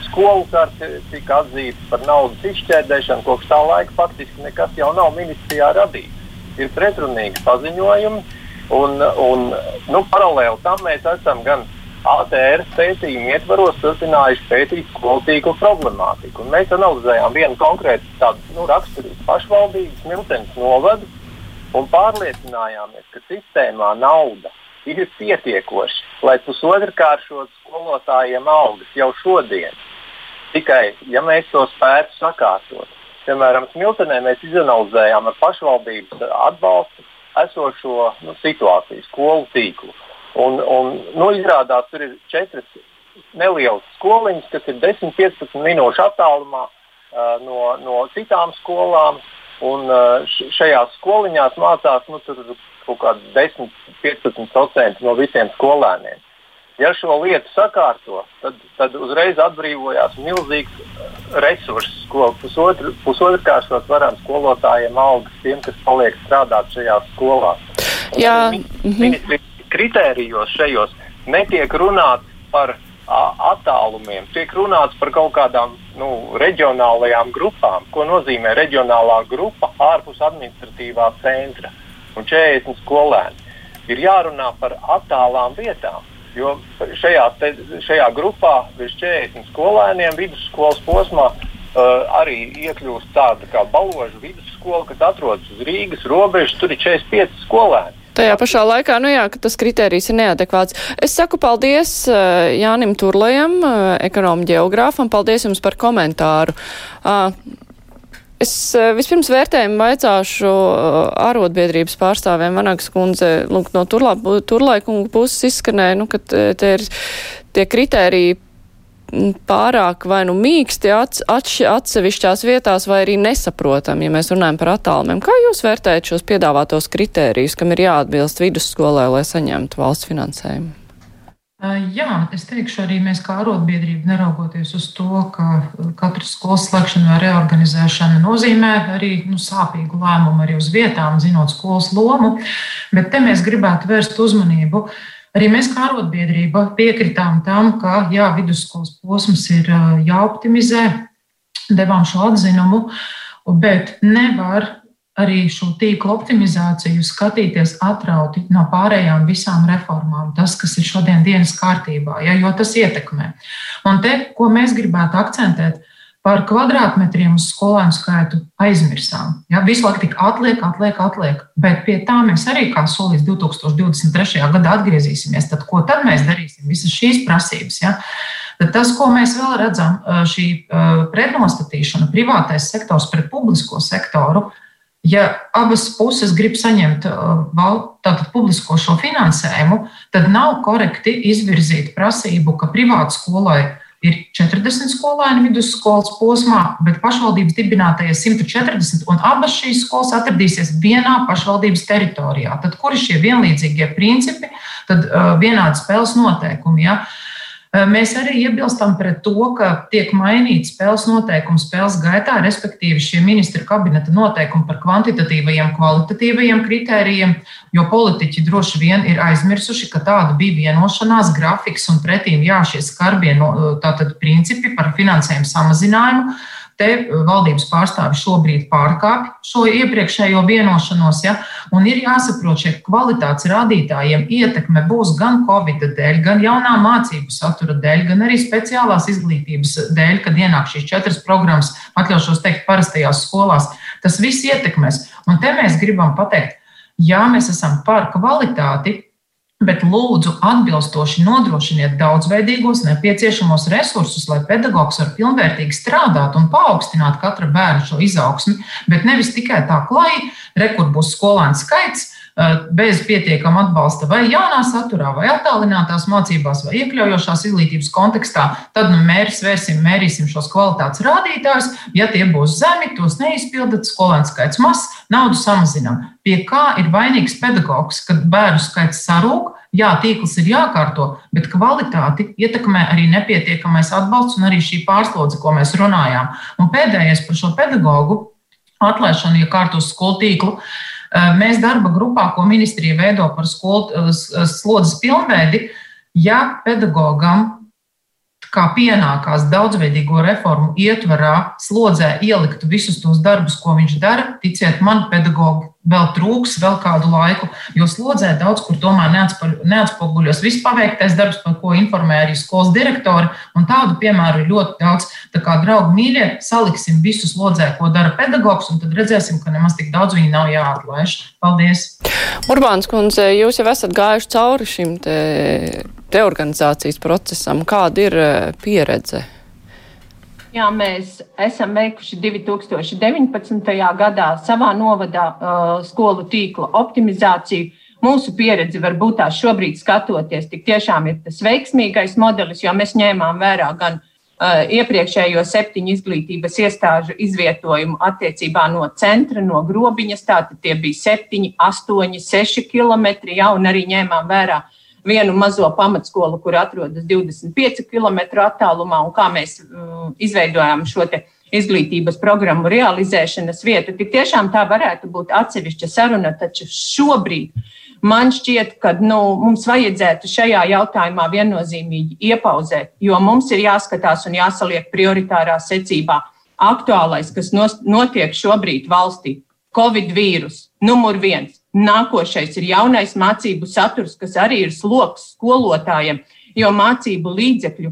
I: Skolu karte tika atzīta par naudas izšķērdēšanu. Kopš tā laika faktiski nekas jau nav ministrijā radīts. Ir pretrunīgi paziņojumi, un, un nu, paralēli tam mēs esam gan ATR pētījumu ietvaros turpinājuši pētīt skolu tīklu problemātiku. Un mēs analizējām vienu konkrētu tādu nu, raksturīgu pašvaldību, Smiltenes novadu, un pārliecinājāmies, ka sistēmā nauda ir pietiekoša, lai pusotrkāršot skolotājiem algas jau šodien. Tikai, ja mēs to spētu sakārtot, piemēram, Smiltenē mēs izanalizējām ar pašvaldības atbalstu esošo nu, situāciju, skolu tīklu. Un, un, nu, izrādās, tur ir četras nelielas skoliņas, kas ir 10-15 minūšu attālumā uh, no, no citām skolām. Un, uh, šajās skoliņās mācās nu, kaut kādi 10-15% no visiem skolēniem. Ja šo lietu sakārto, tad, tad uzreiz atbrīvojās milzīgs resurss, ko pusotru, pusotrkāršot varam skolotājiem algas tiem, kas paliek strādāt šajās skolās.
B: Jā.
I: Ministri kritērijos šajos netiek runāts par attālumiem, tiek runāts par kaut kādām nu, reģionālajām grupām. Ko nozīmē reģionālā grupa ārpus administratīvā centra un 40 skolēni? Ir jārunā par attālām vietām. Jo šajā, te, šajā grupā virs 40 skolēniem vidusskolas posmā uh, arī iekļūst tāda kā baložu vidusskola, kas atrodas uz Rīgas robežas. Tur ir 45 skolēni.
B: Tajā pašā laikā, nu jā, ka tas kriterijs ir neadekvāts. Es saku paldies uh, Jānim Turlajam, uh, ekonomu ģeogrāfam, paldies jums par komentāru. Uh, Es vispirms vērtējumu vaicāšu ārotbiedrības pārstāvēm Vanagas kundze, lūk, no turlaikunga puses izskanēja, nu, ka te ir tie kritēriji pārāk vai nu mīksti ats, ats, atsevišķās vietās, vai arī nesaprotam, ja mēs runājam par attālumiem. Kā jūs vērtējat šos piedāvātos kritērijus, kam ir jāatbilst vidusskolē, lai saņemtu valsts finansējumu?
F: Jā, es teikšu, arī mēs kā arotbiedrība, neraugoties uz to, ka katras skolas slēgšana vai reorganizēšana nozīmē arī nu, sāpīgu lēmumu arī uz vietām, zinot skolas lomu, bet te mēs gribētu vērst uzmanību. Uh, Arī mēs, kā arotbiedrība, piekritām tam, ka jā, vidusskolas posms ir jāoptimizē, devām šo atzinumu, bet nevar arī šo tīklu optimizāciju skatīties atrauti no pārējām visām reformām, tas, kas ir šodien dienas kārtībā, ja, jo tas ietekmē. Un te, ko mēs gribētu akcentēt, par kvadrātmetriem uz skolēnu skaitu aizmirsām. Ja, visu laiku tik atliek, atliek, atliek. Bet pie tā mēs arī, kā solījis 2023. gadā, atgriezīsimies. Tad, ko tad mēs darīsim? Visas šīs prasības. Ja? Tad tas, ko mēs vēl redzam, šī pretnostatīšana, privātais sektors pret publisko sektoru, ja abas puses grib saņemt tātad, publisko šo finansējumu, tad nav korekti izvirzīt prasību, ka privāta skolai ir 40 skolēni vidusskolas posmā, bet pašvaldības dibinātajie 140, un abas šīs skolas atradīsies vienā pašvaldības teritorijā. Tad, kur ir šie vienlīdzīgie principi, tad uh, vienādi spēles noteikumi? Ja? Uh, Mēs arī iebilstam pret to, ka tiek mainīts spēles noteikumi spēles gaitā, respektīvi šie ministra kabineta noteikumi par kvantitatīvajiem, kvalitatīvajiem kritērijiem, jo politiķi droši vien ir aizmirsuši, ka tāda bija vienošanās grafiks un pretīm jā, šie skarbie tātad, principi par finansējumu samazinājumu Te valdības pārstāvi šobrīd pārkāpj šo iepriekšējo vienošanos, ja, un ir jāsaprot, šie kvalitātes rādītājiem ietekme būs gan Covid dēļ, gan jaunā mācību satura dēļ, gan arī speciālās izglītības dēļ, kad ienāk šīs četras programmas, atļaušos teikt, parastajās skolās. Tas viss ietekmēs. Un te mēs gribam pateikt, jā, mēs esam par kvalitāti, Bet lūdzu, atbilstoši nodrošiniet daudzveidīgos nepieciešamos resursus, lai pedagogs var pilnvērtīgi strādāt un paaugstināt katra bērna šo izaugsmi, bet nevis tikai tā klai, rekur būs skolēnu skaits, bez pietiekama atbalsta vai jaunā saturā, vai attālinātās mācībās, vai iekļaujošās izglītības kontekstā, tad nu, mērķis vērsim, mērīsim šos kvalitātes rādītājus. Ja tie būs zemi, tos neizpildat, skolēnu skaits mazs, naudu samazinām. Pie kā ir vainīgs pedagogs, kad bērnu skaits sarūk? Jā, tīkls ir jākārto, bet kvalitāti ietekmē arī nepietiekamais atbalsts un arī šī pārslodze, ko mēs runājām. Un pēdējais par šo pedagoģu atlaišanu, ja kārtos skolu tīklu. Eh, mēs darba grupā, ko ministrija veido par skolu eh, slodzes pilnveidi, ja pedagogam kā pienākās daudzveidīgo reformu ietvarā, slodzē ieliktu visus tos darbus, ko viņš dara, ticiet man, pedagogi vēl trūks vēl kādu laiku, jo slodzē daudz kur tomēr neatspoguļos viss paveiktais darbs, par ko informē arī skolas direktori, un tādu piemēru ir ļoti daudz. Tā kā, draugi, mīļie, saliksim visu slodzē, ko dara pedagogs, un tad redzēsim, ka nemaz tik daudz viņi nav jāatlaiž. Paldies!
B: Urbāns kundze, jūs jau esat gājuši cauri šim te, te organizācijas procesam. Kāda ir eh, pieredze?
G: Jā, mēs esam veikuši 2019. gadā savā novadā uh, skolu tīkla optimizāciju. Mūsu pieredze varbūt tā šobrīd skatoties, tik tiešām ir tas veiksmīgais modelis, jo mēs ņēmām vērā gan uh, iepriekšējo septiņu izglītības iestāžu izvietojumu attiecībā no centra, no grobiņas. Tātad tie bija septiņi, astoņi, seši kilometri, ja, un arī ņēmām vērā uh, vienu mazo pamatskolu, kur atrodas 25 km attālumā, un kā mēs um, izveidojām šo izglītības programmu realizēšanas vietu. Tik tiešām tā varētu būt atsevišķa saruna, taču šobrīd man šķiet, ka nu, mums vajadzētu šajā jautājumā viennozīmīgi iepauzēt, jo mums ir jāskatās un jāsaliek prioritārā secībā aktuālais, kas notiek šobrīd valstī. Covid vīrus, numur viens. Nākošais ir jaunais mācību saturs, kas arī ir sloks skolotājiem, jo mācību līdzekļu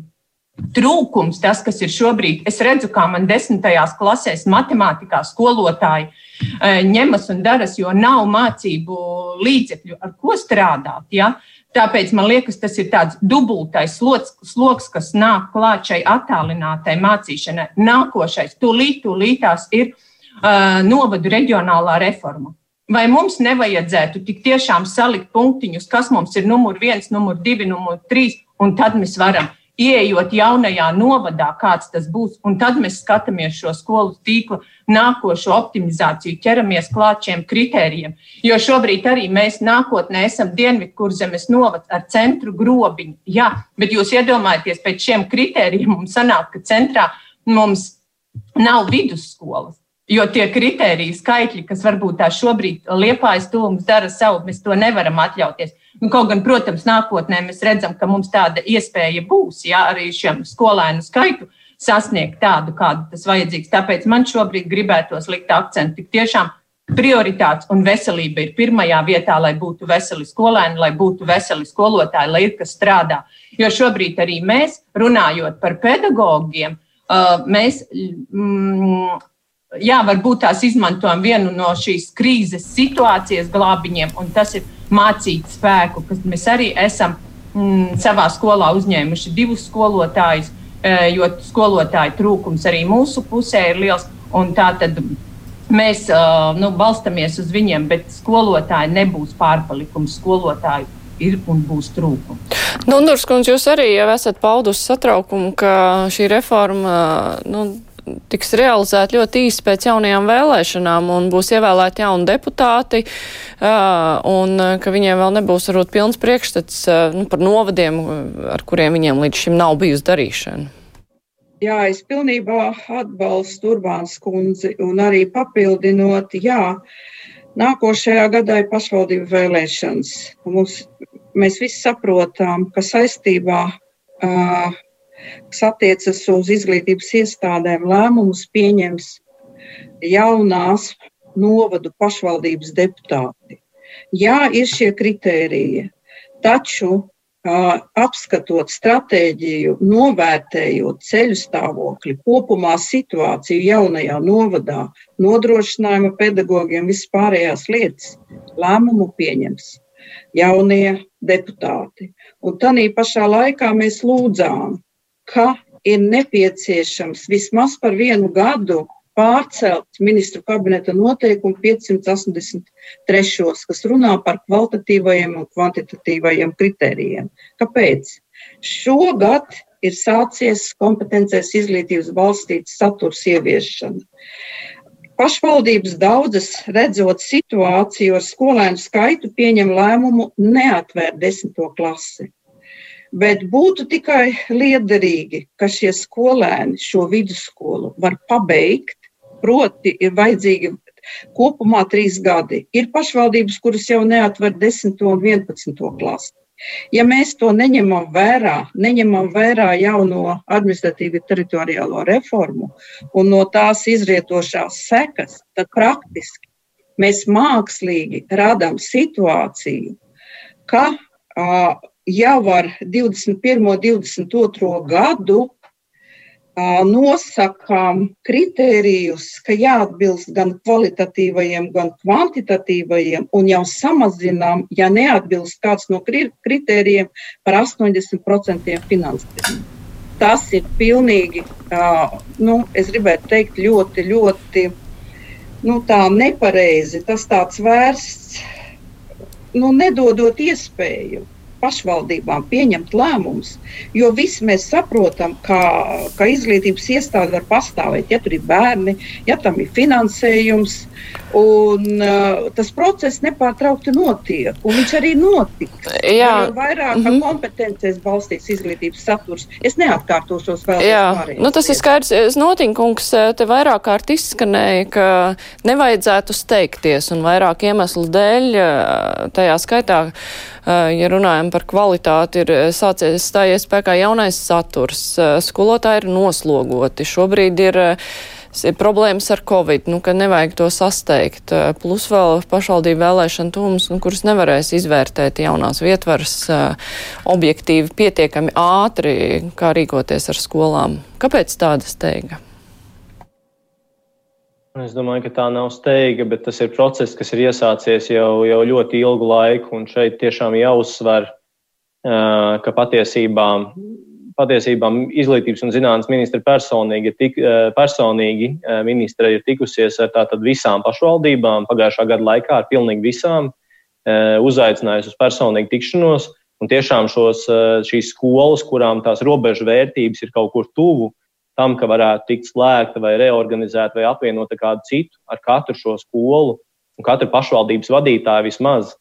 G: trūkums, tas, kas ir šobrīd, es redzu, kā man desmitajās klasēs matemātikā skolotāji e, ņemas un daras, jo nav mācību līdzekļu, ar ko strādāt. Ja? Tāpēc man liekas, tas ir tāds dubultais sloks, sloks kas nāk klāt šai attālinātai mācīšanai. Nākošais, tūlīt, tūlītās ir uh, novadu reģionālā reforma. Vai mums nevajadzētu tik tiešām salikt punktiņus, kas mums ir numur viens, numur divi, numur trīs, un tad mēs varam ieejot jaunajā novadā, kāds tas būs, un tad mēs skatāmies šo skolu tīklu nākošo optimizāciju, ķeramies klāt šiem kritērijiem. Jo šobrīd arī mēs nākotnē esam Dienvidkurzemes novads ar centru grobiņu. Jā, bet jūs iedomājaties, pēc šiem kritērijiem mums sanāk, ka centrā mums nav vidusskolas. Jo tie kriteriji, skaitļi, kas varbūt tā šobrīd liepājas tūlums dara savu, mēs to nevaram atļauties. Nu, kaut gan, protams, nākotnē mēs redzam, ka mums tāda iespēja būs, ja arī šiem skolēnu skaitu sasniegt tādu, kādu tas vajadzīgs. Tāpēc man šobrīd gribētos likt akcentu tik tiešām prioritātes un veselība ir pirmajā vietā, lai būtu veseli skolēni, lai būtu veseli skolotāji, lai ir kas strādā. Jo šobrīd arī mēs, runājot par pedagogiem, mēs. Mm, jā, varbūt tās izmantojam vienu no šīs krīzes situācijas glābiņiem, un tas ir mācīt spēku, kas mēs arī esam mm, savā skolā uzņēmuši divus skolotājus, jo skolotāju trūkums arī mūsu pusē ir liels. Tā tad mēs uh, nu, balstamies uz viņiem, bet skolotāji nebūs pārpalikums. Skolotāju ir un būs trūkumi.
B: Nurskundze, jūs arī esat paudusi satraukumu, ka šī reforma nu, tiks realizēta ļoti īsi pēc jaunajām vēlēšanām un būs ievēlēti jauni deputāti, un ka viņiem vēl nebūs varbūt pilns priekšstats nu, par novadiem, ar kuriem viņiem līdz šim nav bijusi darīšana.
H: Jā, es pilnībā atbalstu Urbāns kundzi un arī papildinot, jā, nākošajā gadā ir pašvaldību vēlēšanas. Mums, mēs visi saprotam, ka saistībā, kas attiecas uz izglītības iestādēm, lēmumus pieņems jaunās novadu pašvaldības deputāti. Jā, ir šie kritēriji, taču apskatot stratēģiju, novērtējot ceļu stāvokli, kopumā situāciju jaunajā novadā, nodrošinājuma pedagogiem, vispārējās lietas, lēmumu pieņems jaunie deputāti. Un tādā pašā laikā mēs lūdzām, ka ir nepieciešams vismaz par vienu gadu pārcelt ministru kabineta noteikumu 583, kas runā par kvalitatīvajiem un kvantitatīvajiem kritērijiem. Kāpēc? Šogad ir sācies kompetencēs izglītības balstīts saturs ieviešana. Pašvaldības daudzas redzot situāciju ar skolēnu skaitu, pieņem lēmumu neatvērt desmito klasi. Bet būtu tikai liederīgi, ka šie skolēni šo vidusskolu var pabeigt Proti, ir vajadzīgi kopumā trīs gadi. Ir pašvaldības, kuras jau neatver 10. un 11. klasi. Ja mēs to neņemam vērā, neņemam vērā jauno administratīvu teritoriālo reformu un no tās izrietošās sekas, tad praktiski mēs mākslīgi radām situāciju, ka jau ar 21. un 22. gadu nosakām kritērijus, ka jāatbilst gan kvalitatīvajiem, gan kvantitatīvajiem, un jau samazinām, ja neatbilst kāds no kritērijiem, par 80% finansējumu. Tas ir pilnīgi, nu, es gribētu teikt, ļoti, ļoti nu, nepareizi. Tas tāds vērsts, nu, nedodot iespēju pašvaldībām pieņemt lēmumus, jo visi mēs saprotam, ka, ka izglītības iestāde var pastāvēt, ja tur ir bērni, ja tam ir finansējums. Un, uh, tas process nepārtraukti notiek, un viņš arī notiks. Jā, jo vairāk mm -hmm. kompetencijas balstīts izglītības saturs. Es neatkārtošos vēl. Jā,
B: nu, tas ir skaidrs. Notinkungs te vairāk kārt izskanēja, ka nevajadzētu steigties un vairāk iemeslu dēļ, tajā skaitā, ja runājam par kvalitāti, ir sācies stājies spēkā jaunais saturs. Skolotāji ir noslogoti. Šobrīd ir ir problēmas ar covid, nu, ka nevajag to sasteigt. Plus vēl pašvaldību vēlēšana tūmas, nu, kuras nevarēs izvērtēt jaunās vietvaras objektīvi pietiekami ātri, kā rīkoties ar skolām. Kāpēc tāda steiga?
D: Es domāju, ka tā nav steiga, bet tas ir process, kas ir iesācies jau, jau ļoti ilgu laiku. Un šeit tiešām jāuzsver, ka patiesībā patiesībā izglītības un zinātnes ministra personīgi, tik, personīgi ministra ir tikusies ar tātad visām pašvaldībām pagājušā gada laikā, ar pilnīgi visām, uzaicinājusi uz personīgu tikšanos. Un tiešām šos, šīs skolas, kurām tās robežu vērtības ir kaut kur tuvu tam, ka varētu tikt slēgta vai reorganizēta vai apvienota kādu citu, ar katru šo skolu un katra pašvaldības vadītāja vismaz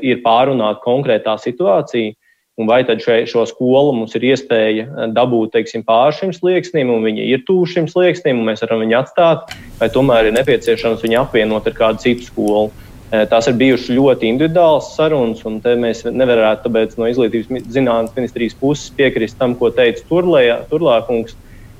D: ir pārunāta konkrētā situācija. Un vai tad še, šo skolu mums ir iespēja eh, dabūt teiksim, pāri šim slieksnim, un viņi ir tuvu šim slieksnim, un mēs varam viņu atstāt, vai tomēr ir nepieciešams viņu apvienot ar kādu citu skolu. Eh, tās ir bijušas ļoti individuālas sarunas, un mēs nevarētu tāpēc no izglītības zinātnes ministrijas puses piekrist tam, ko teica Turlākungs.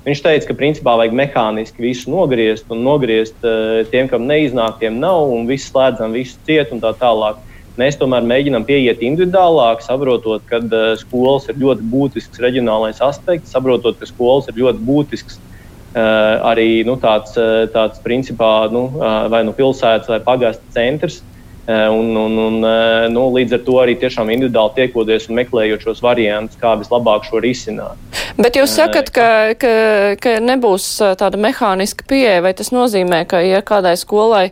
D: Viņš teica, ka principā vajag mehāniski visu nogriezt un nogriezt eh, tiem, kam neiznāk, tiem nav, un viss slēdzam, visu ciet un tā tālāk. Mēs tomēr mēģinām pieiet individuālāk, saprotot, ka uh, skolas ir ļoti būtisks reģionālais aspekts, saprotot, ka skolas ir ļoti būtisks arī nu, tāds, tāds principā nu, vai nu pilsētas vai pagasta centrs. Un, un, un, nu, līdz ar to arī tiešām individuāli tiekoties un meklējot šos variantus, kā vislabāk šo risināt.
B: Bet jūs sakat, ka, ka, ka nebūs tāda mehāniska pieeja, vai tas nozīmē, ka, ja kādai skolai,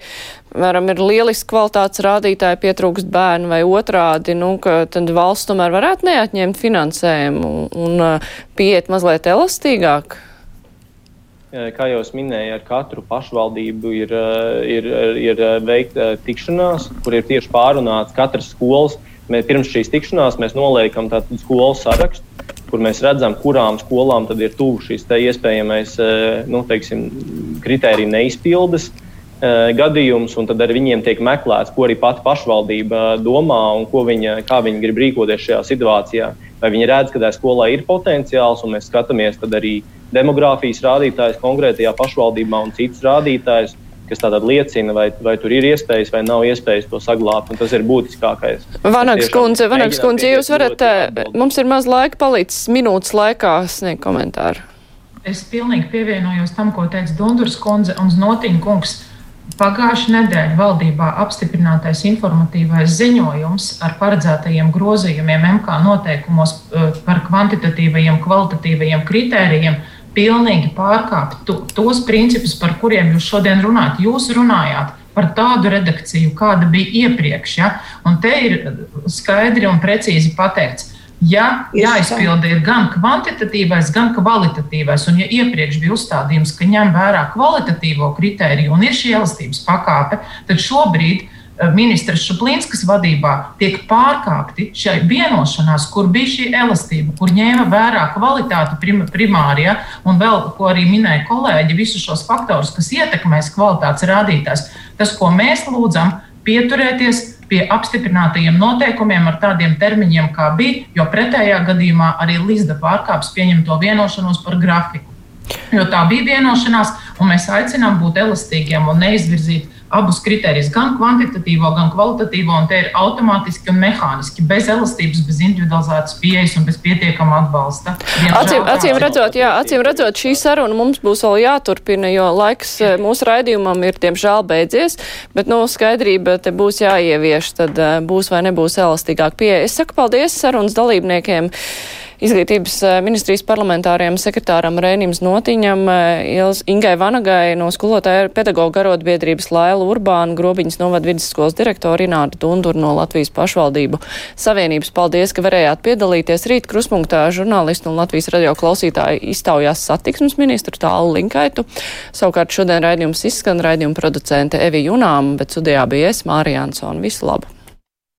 B: piemēram, ir lieliski kvalitātes rādītāji, pietrūkst bērnu vai otrādi, nu, ka tad valsts tomēr varētu neatņemt finansējumu un, un pieiet mazliet elastīgāk?
D: Kā jau minēju, ar katru pašvaldību ir, ir, ir veikta tikšanās, kur ir tieši pārunāts katras skolas. Mēs, pirms šīs tikšanās mēs noliekam skolu sarakstu, kur mēs redzam, kurām skolām ir tuvu šis iespējamais nu, teiksim, kritēriju neizpildes gadījums, un tad ar viņiem tiek meklēts, ko arī pati pašvaldība domā un viņa, kā viņi grib rīkoties šajā situācijā. Vai viņi redz, ka tajā skolā ir potenciāls, un mēs skatāmies arī demogrāfijas rādītājus konkrētajā pašvaldībā un citus rādītājus, kas tātad liecina, vai, vai tur ir iespējas vai nav iespējas to saglabāt. Tas ir būtiskākais.
B: Vanags kundze, Vanags kundze, ja jūs varat, eh, mums ir maz laika palicis minūtes laikā sniegt komentāru.
F: Es pilnīgi pievienojos tam, ko teica Dundurs kundze un Znotiņa kungs. Pagājušā nedēļa valdībā apstiprinātais informatīvais ziņojums ar paredzētajiem grozījumiem MK noteikumos eh, par kvantitatīvajiem, kvalitatīvajiem kritērijiem pilnīgi pārkāpt tos principus, par kuriem jūs šodien runājat. Jūs runājāt par tādu redakciju, kāda bija iepriekš. Ja? Un te ir skaidri un precīzi pateikts. Ja jāizpilda ir gan kvantitatīvais, gan kvalitatīvais, un ja iepriekš bija uzstādījums, ka ņem vērā kvalitatīvo kritēriju un ir šī elastības pakāpe, tad šobrīd Eh, ministrs Šuplīnskas vadībā tiek pārkāpti šai vienošanās, kur bija šī elastība, kur ņēma vērā kvalitāti prim, primārija un vēl, ko arī minēja kolēģi, visus šos faktorus, kas ietekmēs kvalitātes rādītājs. Tas, ko mēs lūdzam, pieturēties pie apstiprinātajiem noteikumiem ar tādiem termiņiem, kā bija, jo pretējā gadījumā arī Līsda pārkāps pieņemto vienošanos par grafiku. Jo tā bija vienošanās, un mēs aicinām būt elastīgiem un neizvirzīt abus kritērijus, gan kvantitatīvo, gan kvalitatīvo, un te ir automātiski un mehāniski, bez elastības, bez individualizētas pieejas un bez pietiekama atbalsta.
B: Acīm, acīm, redzot, jā, acīm redzot, šī saruna mums būs vēl jāturpina, jo laiks eh, mūsu raidījumam ir diemžēl beidzies, bet no nu, skaidrība te būs jāievieš, tad eh, būs vai nebūs elastīgāk pieeja. Es saku paldies sarunas dalībniekiem. Izglītības eh, ministrijas parlamentāriem sekretāram Rēnim Notiņam, eh, Ingai Vanagai no skolotāja pedagoģa garotbiedrības Laila Urbāna, Grobiņas novada vidusskolas direktora Ināra Dundur no Latvijas pašvaldību savienības. Paldies, ka varējāt piedalīties rīt krusmunktā žurnālistu un Latvijas radio klausītāju iztaujās satiksmes ministru tālu linkaitu. Savukārt šodien raidījums izskan raidījuma producente Evi Junām, bet studijā bija es, Mārija Ansona. Visu labu!